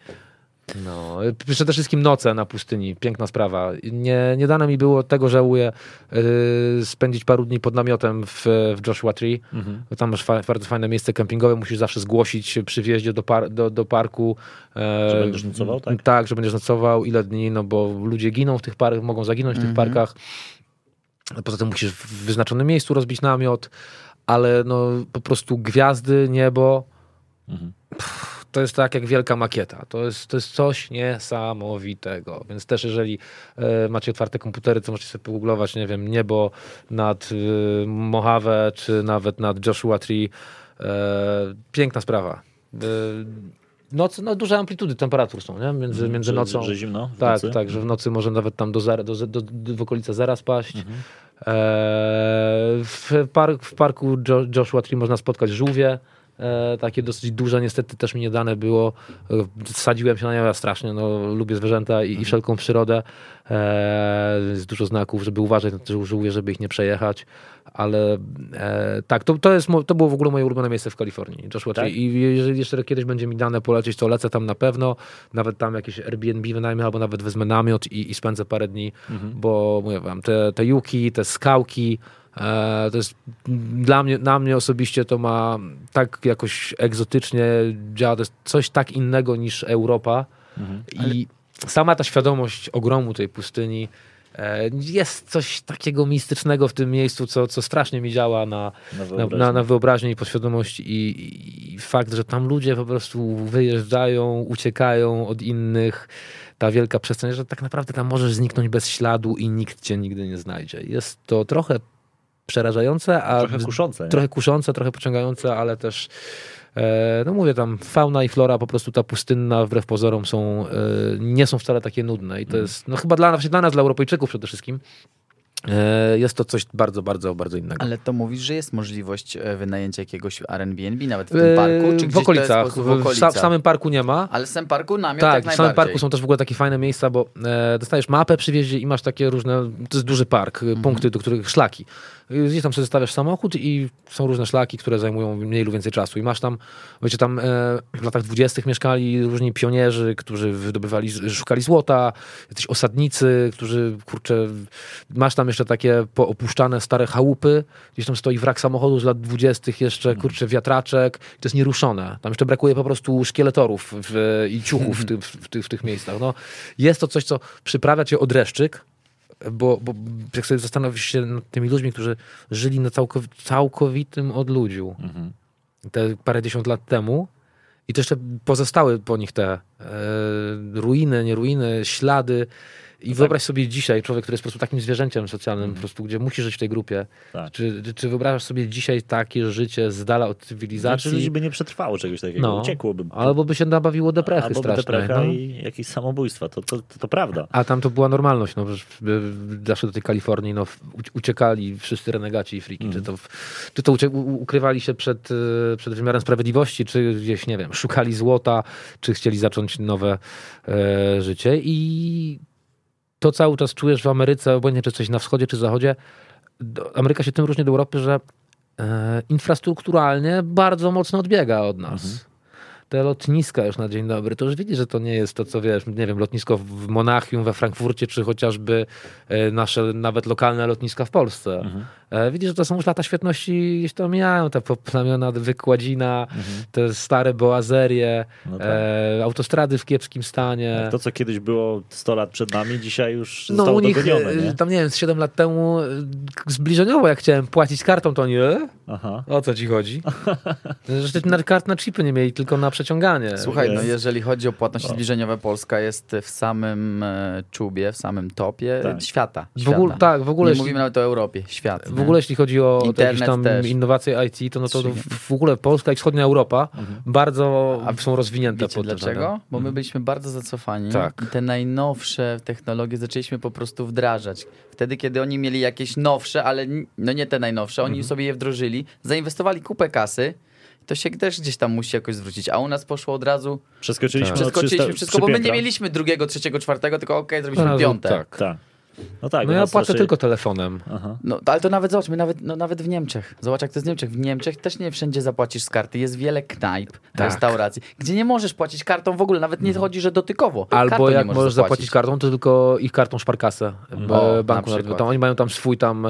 No, przede wszystkim noce na pustyni, piękna sprawa. Nie, nie dane mi było, tego żałuję, yy, spędzić paru dni pod namiotem w, w Joshua Tree. Mhm. Tam masz fa- bardzo fajne miejsce kempingowe, musisz zawsze zgłosić przy wjeździe do, par, do, do parku. e, Że będziesz nocował, tak? Tak, że będziesz nocował, ile dni, no bo ludzie giną w tych parkach, mogą zaginąć w tych Mhm. parkach. Poza tym musisz w wyznaczonym miejscu rozbić namiot, ale no po prostu gwiazdy, niebo, Mhm. pff, to jest tak jak wielka makieta. To jest, to jest coś niesamowitego. Więc też jeżeli e, macie otwarte komputery, to możecie sobie pogooglować, nie wiem, niebo nad e, Mojave, czy nawet nad Joshua Tree. E, piękna sprawa. Noc, no duże amplitudy temperatur są, nie? Między, między Że- nocą. Że zimno? Tak, nocy? tak, że w nocy może nawet tam do, zera, do, do, do, w okolice zera spaść. Mhm. E, w, park, w parku jo, Joshua Tree można spotkać żółwie, e, takie dosyć duże, niestety też mi nie dane było. E, Sadziłem się na nie ja strasznie, no, lubię zwierzęta i, i wszelką przyrodę. E, jest dużo znaków, żeby uważać na te żółwie, żeby ich nie przejechać, ale e, tak, to, to, jest, to było w ogóle moje ulubione miejsce w Kalifornii, Joshua Tak? I jeżeli jeszcze kiedyś będzie mi dane polecieć, to lecę tam na pewno, nawet tam jakieś Airbnb wynajmę, albo nawet wezmę namiot i, i spędzę parę dni, bo mówię wam, te, te juki, te skałki, to jest dla mnie, na mnie osobiście to ma tak jakoś egzotycznie działa, to jest coś tak innego niż Europa Mhm. i sama ta świadomość ogromu tej pustyni e, jest coś takiego mistycznego w tym miejscu, co, co strasznie mi działa na, Na wyobraźnię. na, na wyobraźnię i podświadomość i, i fakt, że tam ludzie po prostu wyjeżdżają, uciekają od innych, ta wielka przestrzeń, że tak naprawdę tam możesz zniknąć bez śladu i nikt cię nigdy nie znajdzie. Jest to trochę przerażające, a Trochę kuszące. trochę kuszące, trochę pociągające, ale też e, no mówię tam, fauna i flora po prostu ta pustynna wbrew pozorom są, e, nie są wcale takie nudne i to Mhm. jest, no chyba dla, właśnie dla nas, dla Europejczyków przede wszystkim, E, Jest to coś bardzo, bardzo, bardzo innego. Ale to mówisz, że jest możliwość wynajęcia jakiegoś Airbnb nawet w tym parku? Czy w okolicach. W okolicach? w samym parku nie ma. Ale w samym parku namiot Tak, jak w samym parku są też w ogóle takie fajne miejsca, bo dostajesz mapę przy wjeździe i masz takie różne, to jest duży park, Mhm. punkty, do których szlaki. Gdzieś tam sobie zostawiasz samochód i są różne szlaki, które zajmują mniej lub więcej czasu. I masz tam, wiecie, tam e, w latach dwudziestych mieszkali różni pionierzy, którzy wydobywali, szukali złota, jacyś osadnicy, którzy, kurczę, masz tam jeszcze takie poopuszczane stare chałupy, gdzieś tam stoi wrak samochodu z lat dwudziestych, jeszcze, kurczę, wiatraczek, to jest nieruszone. Tam jeszcze brakuje po prostu szkieletorów w, i ciuchów w, <laughs> ty, w, ty, w tych miejscach. No, jest to coś, co przyprawia cię od dreszczyk, bo, bo jak sobie zastanowisz się nad tymi ludźmi, którzy żyli na całkowi- całkowitym odludziu Mhm. te parędziesiąt lat temu i to jeszcze pozostały po nich te e, ruiny, nie ruiny, ślady. I wyobraź sobie dzisiaj, człowiek, który jest po prostu takim zwierzęciem socjalnym, po prostu, gdzie musi żyć w tej grupie. Tak. Czy, czy, wyobrażasz sobie dzisiaj takie życie z dala od Znaczy, cywilizacji? ludzi by nie przetrwało czegoś takiego, No. uciekłoby. Albo by się nabawiło deprechy Albo strasznej. deprecha no. i jakieś samobójstwa, to, to, to, to prawda. A tam to była normalność, no, y, zawsze do tej Kalifornii no, uciekali wszyscy renegaci i friki, Mhm. czy to, czy to ucie- u- ukrywali się przed, y, przed wymiarem sprawiedliwości, czy gdzieś, nie wiem, szukali złota, czy chcieli zacząć nowe e, życie i to cały czas czujesz w Ameryce, obojętnie czy coś na wschodzie, czy zachodzie, do, Ameryka się tym różni od Europy, że e, infrastrukturalnie bardzo mocno odbiega od nas. Mhm. Te lotniska już na dzień dobry, to już widzisz, że to nie jest to, co wiesz, nie wiem, lotnisko w Monachium, we Frankfurcie, czy chociażby e, nasze nawet lokalne lotniska w Polsce. Mhm. E, Widzisz, że to są już lata świetności, gdzieś to mijają, te poplamiona wykładzina, te stare boazerie, No tak. e, autostrady w kiepskim stanie. To, co kiedyś było 100 lat przed nami, dzisiaj już No zostało u nich, e, nie? tam nie wiem, z 7 lat temu e, zbliżeniowo jak chciałem płacić kartą, to oni, e? Aha. o co ci chodzi? <laughs> Że na kart na chipy nie mieli, tylko na przeciąganie. Słuchaj, no jeżeli chodzi o płatności zbliżeniowe, Polska jest w samym e, czubie, w samym topie Tak. świata. w ogóle, świata. tak, w ogóle, Nie jeśli, mówimy nawet o Europie, świat. w nie? ogóle jeśli chodzi o Internet jakieś tam też. innowacje IT, to, no to, w, ogóle Polska i wschodnia Europa bardzo A są rozwinięte Wiecie pod dlaczego? Bo my byliśmy bardzo zacofani Tak. i te najnowsze technologie zaczęliśmy po prostu wdrażać. Wtedy, kiedy oni mieli jakieś nowsze, ale no nie te najnowsze, oni sobie je wdrożyli, zainwestowali kupę kasy, to się też gdzieś tam musi jakoś zwrócić. A u nas poszło od razu, Przeskoczyliśmy Tak. przeskoczyliśmy 300 wszystko, bo my nie mieliśmy drugiego, trzeciego, czwartego, tylko okej, zrobiliśmy Razu, piąte. tak. Tak. No tak. No ja płacę raczej- tylko telefonem. Aha. No, ale to nawet, zobacz, my nawet, no, nawet w Niemczech. Zobacz, jak to jest w Niemczech. W Niemczech też nie wszędzie zapłacisz z karty. Jest wiele knajp, Tak. restauracji, gdzie nie możesz płacić kartą w ogóle. Nawet nie chodzi, że dotykowo. Albo kartą nie jak możesz możesz zapłacić kartą, to tylko ich kartą szparkasę O, b- na banku. Narodowego. Tam oni mają tam swój tam,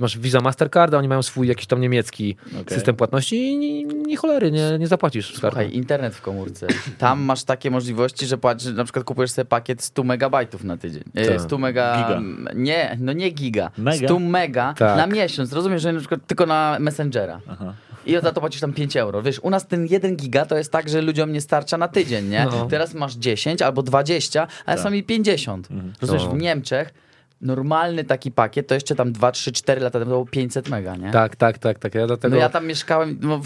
masz Visa Mastercard, a oni mają swój jakiś tam niemiecki Okej. system płatności i ni, ni cholery, nie, nie zapłacisz z kartą. Słuchaj, internet w komórce. Tam masz takie możliwości, że płacisz, na przykład kupujesz sobie pakiet 100 megabajtów na tydzień. E, Tak. 100 mega... Giga. Nie, no nie giga. Mega? 100 mega Tak. na miesiąc. Rozumiesz, że na przykład tylko na Messengera. Aha. I za to płacisz tam 5 euro. Wiesz, u nas ten 1 giga to jest tak, że ludziom nie starcza na tydzień, nie? No. Teraz masz 10 albo 20, a Tak. czasami 50. Rozumiesz, No. w Niemczech normalny taki pakiet to jeszcze tam 2, 3, 4 lata temu to było 500 mega, nie? Tak, tak, tak, tak. Ja dlatego, No ja tam mieszkałem, no,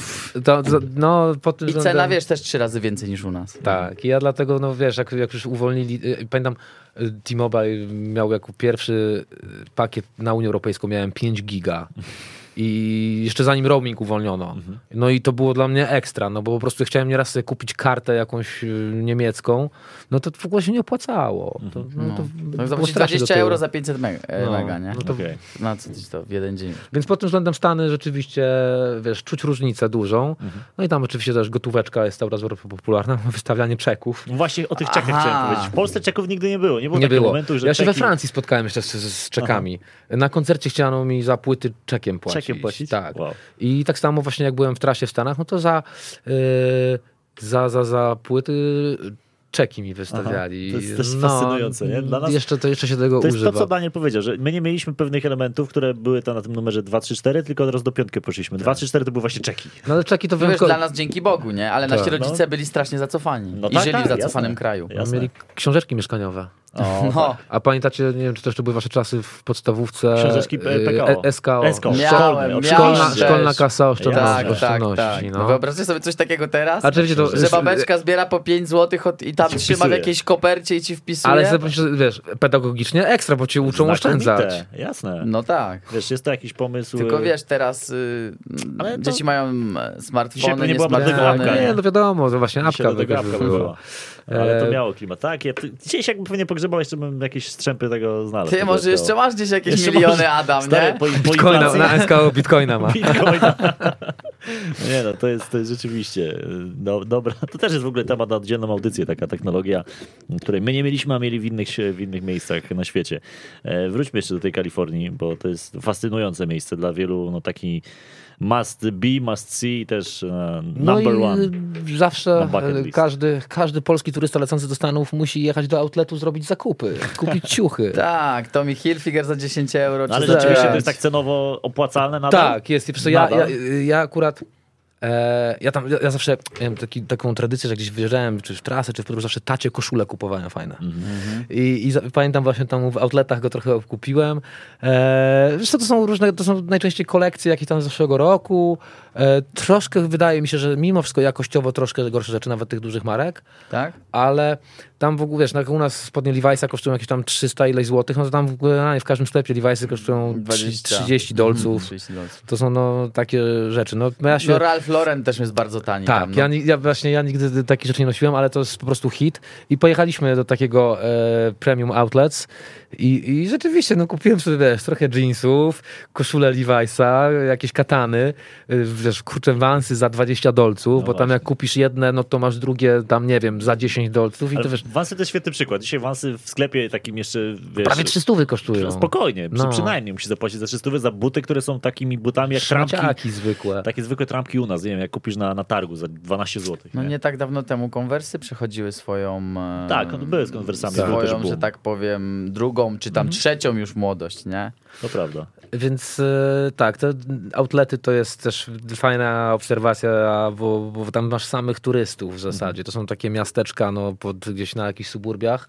to, to, no, i cena, wiesz, też trzy razy więcej niż u nas. Tak, i ja dlatego, no wiesz, jak, jak już uwolnili, y, pamiętam, y, T-Mobile miał jako pierwszy y, pakiet na Unię Europejską, miałem 5 giga. I jeszcze zanim roaming uwolniono. No i to było dla mnie ekstra, no bo po prostu chciałem nieraz sobie kupić kartę jakąś y, niemiecką, no to w ogóle się nie opłacało. To, no, No. to No, strasznie 20 do tyłu. euro za 500 mega, e, No, mega nie? no to- Okej. Na co ci to w jeden dzień? Więc pod tym względem Stany rzeczywiście, wiesz, czuć różnicę dużą. No i tam oczywiście też gotóweczka jest coraz bardziej popularna, <laughs> wystawianie czeków. No Właśnie o tych czekach Aha. chciałem powiedzieć. W Polsce czeków nigdy nie było. Nie było nie takiego było. momentu, że ja się we czeki... Francji spotkałem jeszcze z, z czekami. Na koncercie chciano mi za płyty czekiem płacić. Czekiem płacić? Tak. Wow. I tak samo właśnie jak byłem w trasie w Stanach, no to za, yy, za, za, za płyty czeki mi wystawiali. To jest też fascynujące, nie? Dla nas- Jeszcze, to jeszcze się tego To jest używa. to, co Daniel powiedział, że my nie mieliśmy pewnych elementów, które były tam na tym numerze 2, 3, 4, tylko od razu do piątkę poszliśmy. 2, 3, 4 to były właśnie czeki. No ale czeki to No wyjątkowo. dla nas dzięki Bogu, nie? Ale nasi Tak. rodzice byli strasznie zacofani No i tak, żyli tak, w zacofanym jasne. kraju. Jasne. Mieli książeczki mieszkaniowe. O, No, A pamiętacie, nie wiem, czy też to były wasze czasy w podstawówce? Książeczki P- y, PKO. e- SKO. SKO. Miałem, Szkolna, szkolna kasa oszczędności. tak, tak, oszczędności tak. no. No wyobraźcie sobie coś takiego teraz? A czy wiecie, to, Że babeczka zbiera po 5 zł i tam Ci trzyma w wpisuje. jakiejś kopercie i ci wpisuje? Ale wiesz, pedagogicznie ekstra, bo cię uczą Znakomite, oszczędzać. Jasne. No tak. Wiesz, jest to jakiś pomysł... Tylko wiesz, teraz y, Ale to- dzieci mają Dzisiaj smartfony, nie nie była smartfony. nie, no wiadomo, to właśnie apka by była. Ale to E, miało klimat. Tak, ja, dzisiaj się jakby nie pogrzebał, jeszcze bym jakieś strzępy tego znalazł. Ty tego może jeszcze masz gdzieś jakieś Jeszcze miliony, może- Adam, Stary, nie? po, po Bitcoina, inflacji- na SKO Bitcoina ma. Bitcoina. <laughs> Nie no, to jest, to jest rzeczywiście do, dobra. To też jest w ogóle temat na oddzielną audycję, taka technologia, której my nie mieliśmy, a mieli w innych, w innych miejscach na świecie. E, Wróćmy jeszcze do tej Kalifornii, bo to jest fascynujące miejsce dla wielu, no taki must be, must see też e, No number i one. zawsze e, każdy, każdy polski turysta lecący do Stanów musi jechać do outletu zrobić zakupy, kupić <laughs> ciuchy. Tak, Tommy Hilfiger za 10 euro. No, ale rzeczywiście to jest tak cenowo opłacalne nadal? Tak, jest. Ja, ja, ja akurat. E, ja tam, ja, ja zawsze miałem taki, taką tradycję, że gdzieś wyjeżdżałem, czy w trasę, czy w podróż, zawsze tacie koszule kupowałem fajne. I, i za, pamiętam właśnie tam w outletach go trochę kupiłem. E, co, to są różne, to są najczęściej kolekcje jakieś tam z zeszłego roku. E, troszkę wydaje mi się, że mimo wszystko jakościowo troszkę gorsze rzeczy, nawet tych dużych marek. Tak? Ale tam w ogóle, wiesz, no jak u nas spodnie Levi'sa kosztują jakieś tam 300 ileś złotych, no to tam w, ogóle w każdym sklepie Levi'sy kosztują 20. 30 dolców. 30 dolców. To są no takie rzeczy. No, ja się... No Ralph Lauren też jest bardzo tani tak, tam. No. ja, ja właśnie ja nigdy takich rzeczy nie nosiłem, ale to jest po prostu hit. I pojechaliśmy do takiego e, premium outlets i, i rzeczywiście, no kupiłem sobie, wiesz, trochę jeansów, koszulę Levi'sa, jakieś katany, y, wiesz, kurczę, wansy za 20 dolców, No bo tam właśnie. jak kupisz jedne, no to masz drugie tam, nie wiem, za 10 dolców i Ale to wiesz, Wansy to jest świetny przykład. Dzisiaj wansy w sklepie takim jeszcze, wiesz... prawie 300 kosztują. Spokojnie, przy, No. przynajmniej musi zapłacić za 300 za buty, które są takimi butami jak trampki. Szmaciaki zwykłe. Takie zwykłe trampki u nas, nie wiem, jak kupisz na, na targu za 12 zł. No nie tak dawno temu konwersy przechodziły swoją... e, Tak, one były z konwersami, Swoją, że tak powiem, drugą czy tam trzecią już młodość, nie? To prawda. Więc e, tak, te outlety to jest też fajna obserwacja, bo, bo tam masz samych turystów w zasadzie. To są takie miasteczka no, pod, gdzieś na jakichś suburbiach.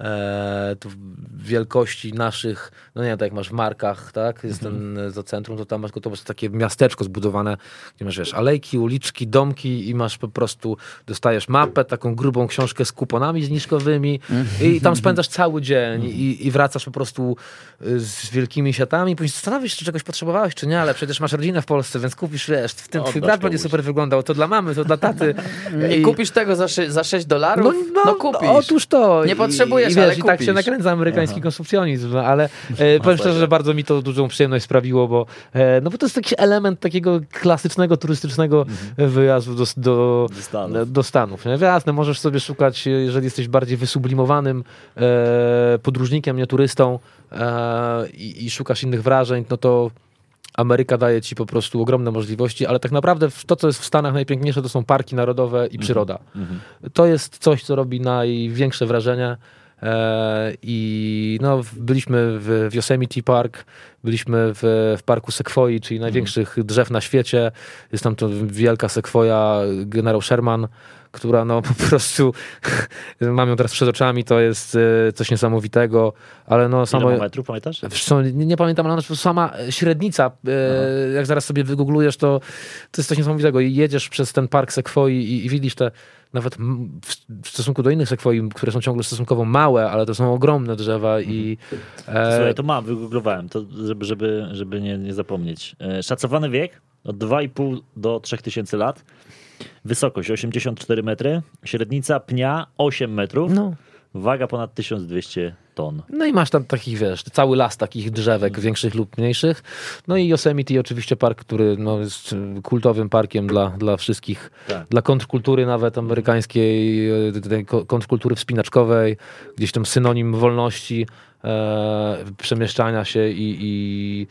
E, wielkości naszych, no nie wiem, tak jak masz w Markach, tak, jest ten e, to centrum, to tam masz to takie miasteczko zbudowane, gdzie masz, wiesz, alejki, uliczki, domki i masz po prostu, dostajesz mapę, taką grubą książkę z kuponami zniżkowymi i tam spędzasz cały dzień i, i wracasz po prostu y, z wielkimi siatami, później zastanawiasz się, czy czegoś potrzebowałeś, czy nie, ale przecież masz rodzinę w Polsce, więc kupisz, wiesz, w tym twój brat będzie super wyglądał, to dla mamy, to dla taty. I kupisz tego za, za 6 dolarów? No, kupisz. Otóż to. Nie I- potrzebujesz, i, wiesz, I tak się nakręca amerykański konsumpcjonizm, no, ale <laughs> e, powiem szczerze, że bardzo mi to dużą przyjemność sprawiło, bo, e, no bo to jest taki element takiego klasycznego, turystycznego wyjazdu do, do, Do Stanów. do Stanów. Nie? Jasne, możesz sobie szukać, jeżeli jesteś bardziej wysublimowanym e, podróżnikiem, nie turystą e, i, i szukasz innych wrażeń, no to Ameryka daje ci po prostu ogromne możliwości, ale tak naprawdę to, co jest w Stanach najpiękniejsze, to są parki narodowe i przyroda. To jest coś, co robi największe wrażenie. E, I no, byliśmy w Yosemite Park, byliśmy w, w parku sekwoi, czyli największych drzew na świecie. Jest tam to wielka sekwoja generał Sherman, która no <laughs> po prostu mam ją teraz przed oczami, to jest e, coś niesamowitego, ale no Ile samo... ma metrów, pamiętasz? Nie, nie pamiętam, ale prostu sama średnica, e, jak zaraz sobie wygooglujesz, to, to jest coś niesamowitego. I jedziesz przez ten park sekwoi i, i widzisz te nawet w, w stosunku do innych sekwoi, które są ciągle stosunkowo małe, ale to są ogromne drzewa i e, Słuchaj, to mam, wygooglowałem, to żeby, żeby, żeby nie, nie zapomnieć. E, Szacowany wiek od 2,5 do 3000 lat. Wysokość 84 metry. Średnica pnia 8 metrów. no, Waga ponad 1200 ton. no i masz tam takich, wiesz, cały las takich drzewek, większych lub mniejszych. No i Yosemite oczywiście park, który no, jest kultowym parkiem dla, dla wszystkich Tak. dla kontrkultury nawet amerykańskiej, e, tej ko- kontrkultury wspinaczkowej, gdzieś tam synonim wolności, e, przemieszczania się i, i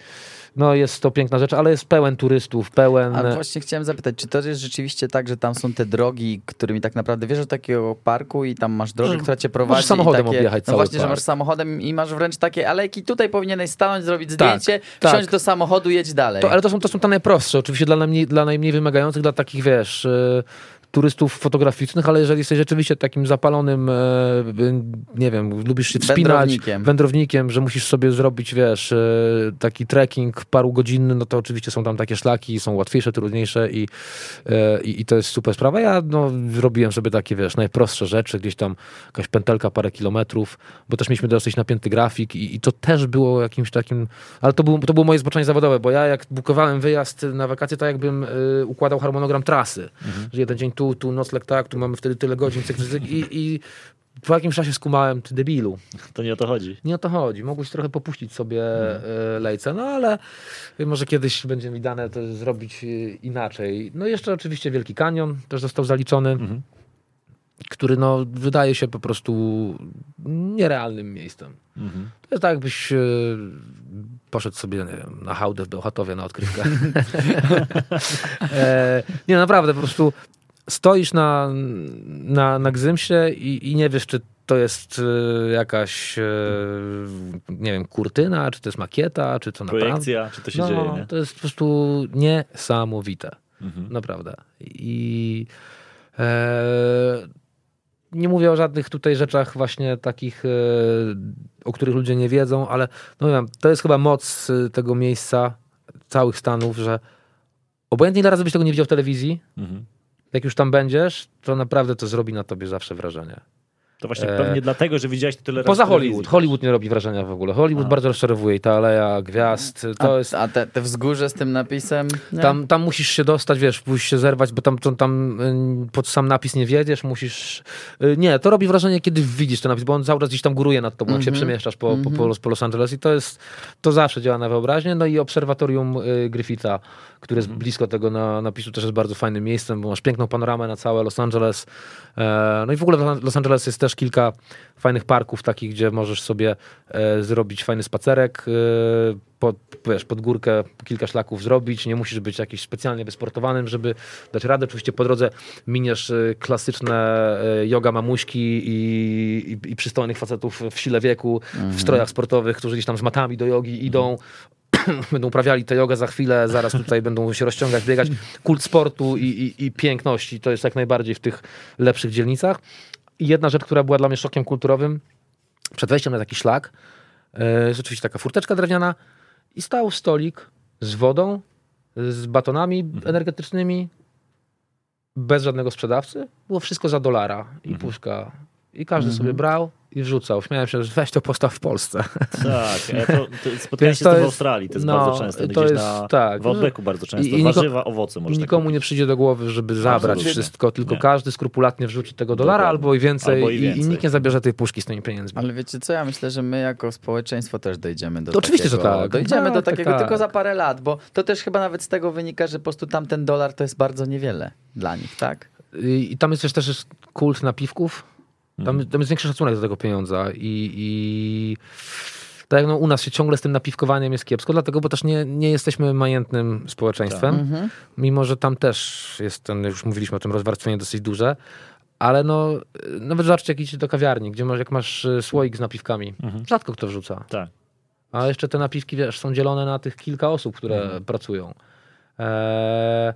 no jest to piękna rzecz, ale jest pełen turystów, pełen... A właśnie chciałem zapytać, czy to jest rzeczywiście tak, że tam są te drogi, którymi tak naprawdę wjeżdżasz do takiego parku i tam masz drogę, która cię prowadzi możesz samochodem takie, objechać No cały właśnie, że park. masz samochodem i masz wręcz takie alejki, tutaj powinieneś stanąć, zrobić Tak, zdjęcie, tak. wsiąść do samochodu, jedź dalej. To, ale to są, to są te najprostsze, oczywiście dla najmniej, dla najmniej wymagających, dla takich, wiesz, y, turystów fotograficznych, ale jeżeli jesteś rzeczywiście takim zapalonym, e, nie wiem, lubisz się wspinać, Wędrownikiem. wędrownikiem, że musisz sobie zrobić, wiesz, e, taki trekking parugodzinny, no to oczywiście są tam takie szlaki, są łatwiejsze, trudniejsze i, e, i, i to jest super sprawa. Ja no, robiłem sobie takie, wiesz, najprostsze rzeczy, gdzieś tam jakaś pętelka, parę kilometrów, bo też mieliśmy dosyć napięty grafik i, i to też było jakimś takim, ale to, był, to było moje zboczenie zawodowe, bo ja jak bukowałem wyjazd na wakacje, to jakbym y, układał harmonogram trasy, że jeden dzień tu, tu nocleg tak, tu mamy wtedy tyle godzin, cyk, cyk, i, i po jakimś czasie skumałem, ty debilu. To nie o to chodzi. Nie o to chodzi. Mogłeś trochę popuścić sobie e, lejce, no ale może kiedyś będzie mi dane to zrobić e, inaczej. No i jeszcze oczywiście Wielki Kanion też został zaliczony, który no wydaje się po prostu nierealnym miejscem. To jest tak, jakbyś e, poszedł sobie, nie wiem, na hałdę w Bełchatowie na odkrywkę. <laughs> <laughs> e, nie, naprawdę, po prostu stoisz na, na, na Gzymsie i, i nie wiesz, czy to jest e, jakaś, e, nie wiem, kurtyna, czy to jest makieta, czy to naprawdę... Projekcja, czy to się no, dzieje, nie? To jest po prostu niesamowite. Mhm. Naprawdę. I e, nie mówię o żadnych tutaj rzeczach właśnie takich, e, o których ludzie nie wiedzą, ale no wiem, to jest chyba moc e, tego miejsca, całych Stanów, że obojętnie ile razy byś tego nie widział w telewizji, Mhm. Jak już tam będziesz, to naprawdę to zrobi na tobie zawsze wrażenie. To właśnie E, pewnie dlatego, że widziałeś to tyle razy Poza. Hollywood. Hollywood nie robi wrażenia w ogóle. Hollywood A. bardzo rozczarowuje i ta aleja gwiazd, to a, jest... a te, te wzgórze z tym napisem? Nie? Tam, tam musisz się dostać, wiesz, musisz się zerwać, bo tam, tam, tam y, pod sam napis nie wiedziesz, musisz... y, Nie, to robi wrażenie, kiedy widzisz ten napis, bo on cały czas gdzieś tam góruje nad tobą, jak się Mhm. przemieszczasz po, po, po, Los- po Los Angeles i to jest, to zawsze działa na wyobraźnię. No i obserwatorium y, Griffitha, które jest blisko tego na, napisu, też jest bardzo fajnym miejscem, bo masz piękną panoramę na całe Los Angeles. E, no i w ogóle Los Angeles jest też kilka fajnych parków takich, gdzie możesz sobie e, zrobić fajny spacerek, e, pod, wiesz, pod górkę kilka szlaków zrobić, nie musisz być jakiś specjalnie wysportowanym, żeby dać radę. Oczywiście po drodze miniesz e, klasyczne e, yoga mamuśki i, i, i przystojnych facetów w sile wieku, w strojach sportowych, którzy gdzieś tam z matami do jogi idą, <clears throat> będą uprawiali tę jogę za chwilę, zaraz tutaj <laughs> będą się rozciągać, biegać. Kult sportu i, i, i piękności to jest jak najbardziej w tych lepszych dzielnicach. Jedna rzecz, która była dla mnie szokiem kulturowym, przed wejściem na taki szlak, e, jest oczywiście taka furteczka drewniana i stał stolik z wodą, z batonami energetycznymi, bez żadnego sprzedawcy. Było wszystko za dolara i puszka. I każdy sobie brał i wrzucał. Śmiałem się, że weź to postaw w Polsce. Tak, ja to, to <laughs> spotkałem się z to tym w jest- Australii, to jest no, bardzo często. to Gdzieś jest- na, tak. w Outbacku bardzo często. I- niko- Warzywa, owoce I można nikomu nie przyjdzie do głowy, żeby zabrać Absolutnie. wszystko, tylko Nie. każdy skrupulatnie wrzuci tego dolara Dokładnie. albo i więcej, Albo i i, i więcej. nikt nie zabierze tej puszki z tymi pieniędzmi. Ale wiecie co, ja myślę, że my jako społeczeństwo też dojdziemy do To oczywiście, że takiego, tak. Dojdziemy Tak, do tak, takiego tak. tylko za parę lat, bo to też chyba nawet z tego wynika, że po prostu tamten dolar to jest bardzo niewiele dla nich, tak? I, i tam jest też, też jest kult napiwków. Tam, Mhm. tam jest większy szacunek do tego pieniądza i, i tak jak no, u nas się ciągle z tym napiwkowaniem jest kiepsko, dlatego, bo też nie, nie jesteśmy majętnym społeczeństwem, Mhm. mimo że tam też jest ten, już mówiliśmy o tym, rozwarstwienie dosyć duże, ale no, nawet zobaczcie, jak idziecie do kawiarni, gdzie masz, jak masz y, słoik z napiwkami, Mhm. rzadko kto wrzuca. Tak. A jeszcze te napiwki, wiesz, są dzielone na tych kilka osób, które Mhm. pracują. Eee,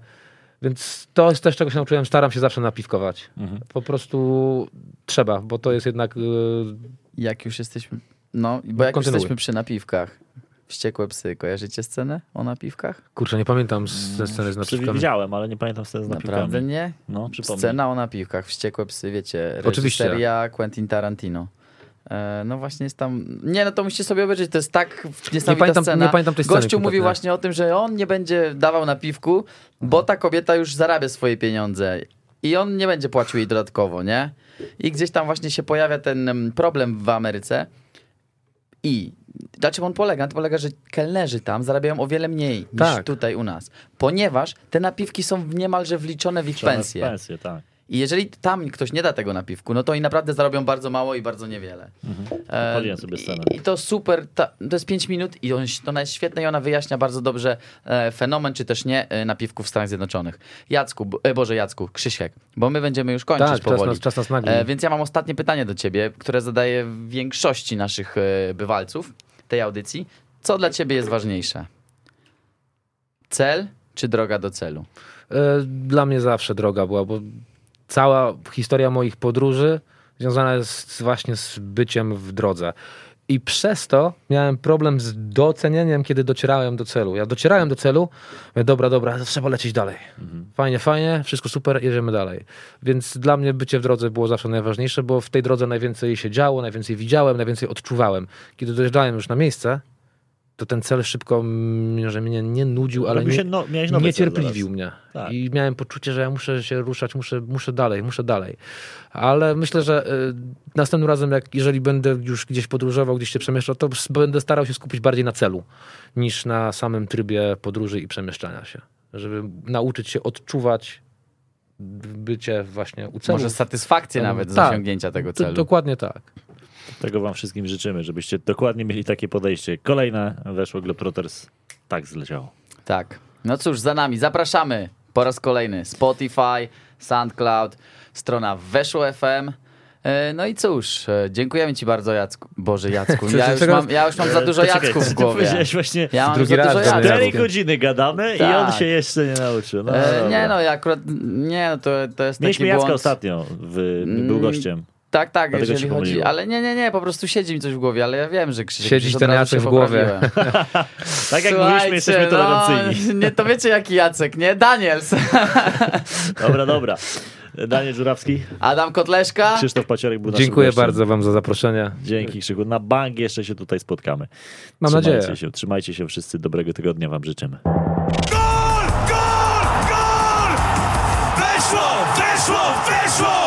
więc to jest też, czego się nauczyłem. Staram się zawsze napiwkować. Mhm. Po prostu trzeba, bo to jest jednak... Yy, Jak już jesteśmy, no, bo jak już jesteśmy przy napiwkach, Wściekłe psy, kojarzycie scenę o napiwkach? kurczę, nie pamiętam z- ze sceny z napiwkami. Widziałem, ale nie pamiętam sceny z Naprawdę napiwkami. nie? No, przypomnij. Scena o napiwkach, Wściekłe psy, wiecie, Oczywiście. reżyseria Quentin Tarantino. E, no właśnie jest tam... Nie, no to musicie sobie obejrzeć, to jest tak niesamowita Nie pamiętam- scena. nie pamiętam tej sceny Gościu mówi właśnie o tym, że on nie będzie dawał napiwku, bo ta kobieta już zarabia swoje pieniądze i on nie będzie płacił jej dodatkowo, nie? I gdzieś tam właśnie się pojawia ten em, problem w Ameryce i dlaczego on polega? On polega, że kelnerzy tam zarabiają o wiele mniej niż Tak. tutaj u nas, ponieważ te napiwki są niemalże wliczone w ich Trzeba pensje. Pensje, tak. I jeżeli tam ktoś nie da tego napiwku, no to oni naprawdę zarobią bardzo mało i bardzo niewiele. E, Odpaliłem sobie scenę. I, I to super, ta, to jest 5 minut i on, ona jest świetna i ona wyjaśnia bardzo dobrze e, fenomen, czy też nie, e, napiwków w Stanach Zjednoczonych. Jacku, bo- e, Boże Jacku, Krzysiek, bo my będziemy już kończyć Tak, czas powoli. nas, czas nas nagli. E, więc ja mam ostatnie pytanie do ciebie, które zadaję większości naszych e, bywalców tej audycji. Co dla ciebie jest ważniejsze? Cel czy droga do celu? E, Dla mnie zawsze droga była, bo cała historia moich podróży związana jest właśnie z byciem w drodze. I przez to miałem problem z docenieniem, kiedy docierałem do celu. Ja docierałem do celu, mówię, dobra, dobra, trzeba lecieć dalej. Fajnie, fajnie, wszystko super, jedziemy dalej. Więc dla mnie bycie w drodze było zawsze najważniejsze, bo w tej drodze najwięcej się działo, najwięcej widziałem, najwięcej odczuwałem. Kiedy dojeżdżałem już na miejsce, to ten cel szybko, mm, że mnie nie nudził, ale Robił nie, się no, niecierpliwił mnie. Tak. I miałem poczucie, że ja muszę się ruszać, muszę, muszę dalej, muszę dalej. Ale myślę, że y, następnym razem, jak jeżeli będę już gdzieś podróżował, gdzieś się przemieszczał, to będę starał się skupić bardziej na celu, niż na samym trybie podróży i przemieszczania się. Żeby nauczyć się odczuwać bycie właśnie u celu. Może satysfakcję Um, nawet z tak. osiągnięcia tego celu. Dokładnie tak. Tego wam wszystkim życzymy, żebyście dokładnie mieli takie podejście. Kolejne weszło Globetrotters. Tak zleciało. Tak. No cóż, za nami. Zapraszamy po raz kolejny. Spotify, SoundCloud, strona Weszło FM. E, No i cóż, e, dziękujemy ci bardzo Jacku. Boże Jacku, <laughs> ja już mam, ja już mam za dużo E, Poczekaj, Jacków w <laughs> głowie. powiedziałeś właśnie Ja mam Drugi za raz dużo. Jacku. 4 godziny gadamy i on Tak. się jeszcze nie nauczył. No, E, dobra. Nie no, ja akurat, nie no, to, to jest Mieliśmy taki Jacka błąd. ostatnio, w, Mm, był gościem. Tak, tak, Dlatego jeżeli chodzi, pomyliło. ale nie, nie, nie, po prostu siedzi mi coś w głowie, ale ja wiem, że Krzysiek Siedzi ten Jacek się w głowie. <laughs> Tak jak mówiliśmy, jesteśmy tolerancyjni. No, nie, to wiecie jaki Jacek, nie? Daniels. <laughs> Dobra, dobra. Daniel Żurawski, Adam Kotleszka. Krzysztof Paciorek był Dziękuję gościem. bardzo wam za zaproszenie. Dzięki Krzyku. Na bank jeszcze się tutaj spotkamy. Mam trzymajcie nadzieję. Się, trzymajcie się wszyscy. Dobrego tygodnia wam życzymy. Gol! Gol! Gol! Weszło! Weszło! Weszło!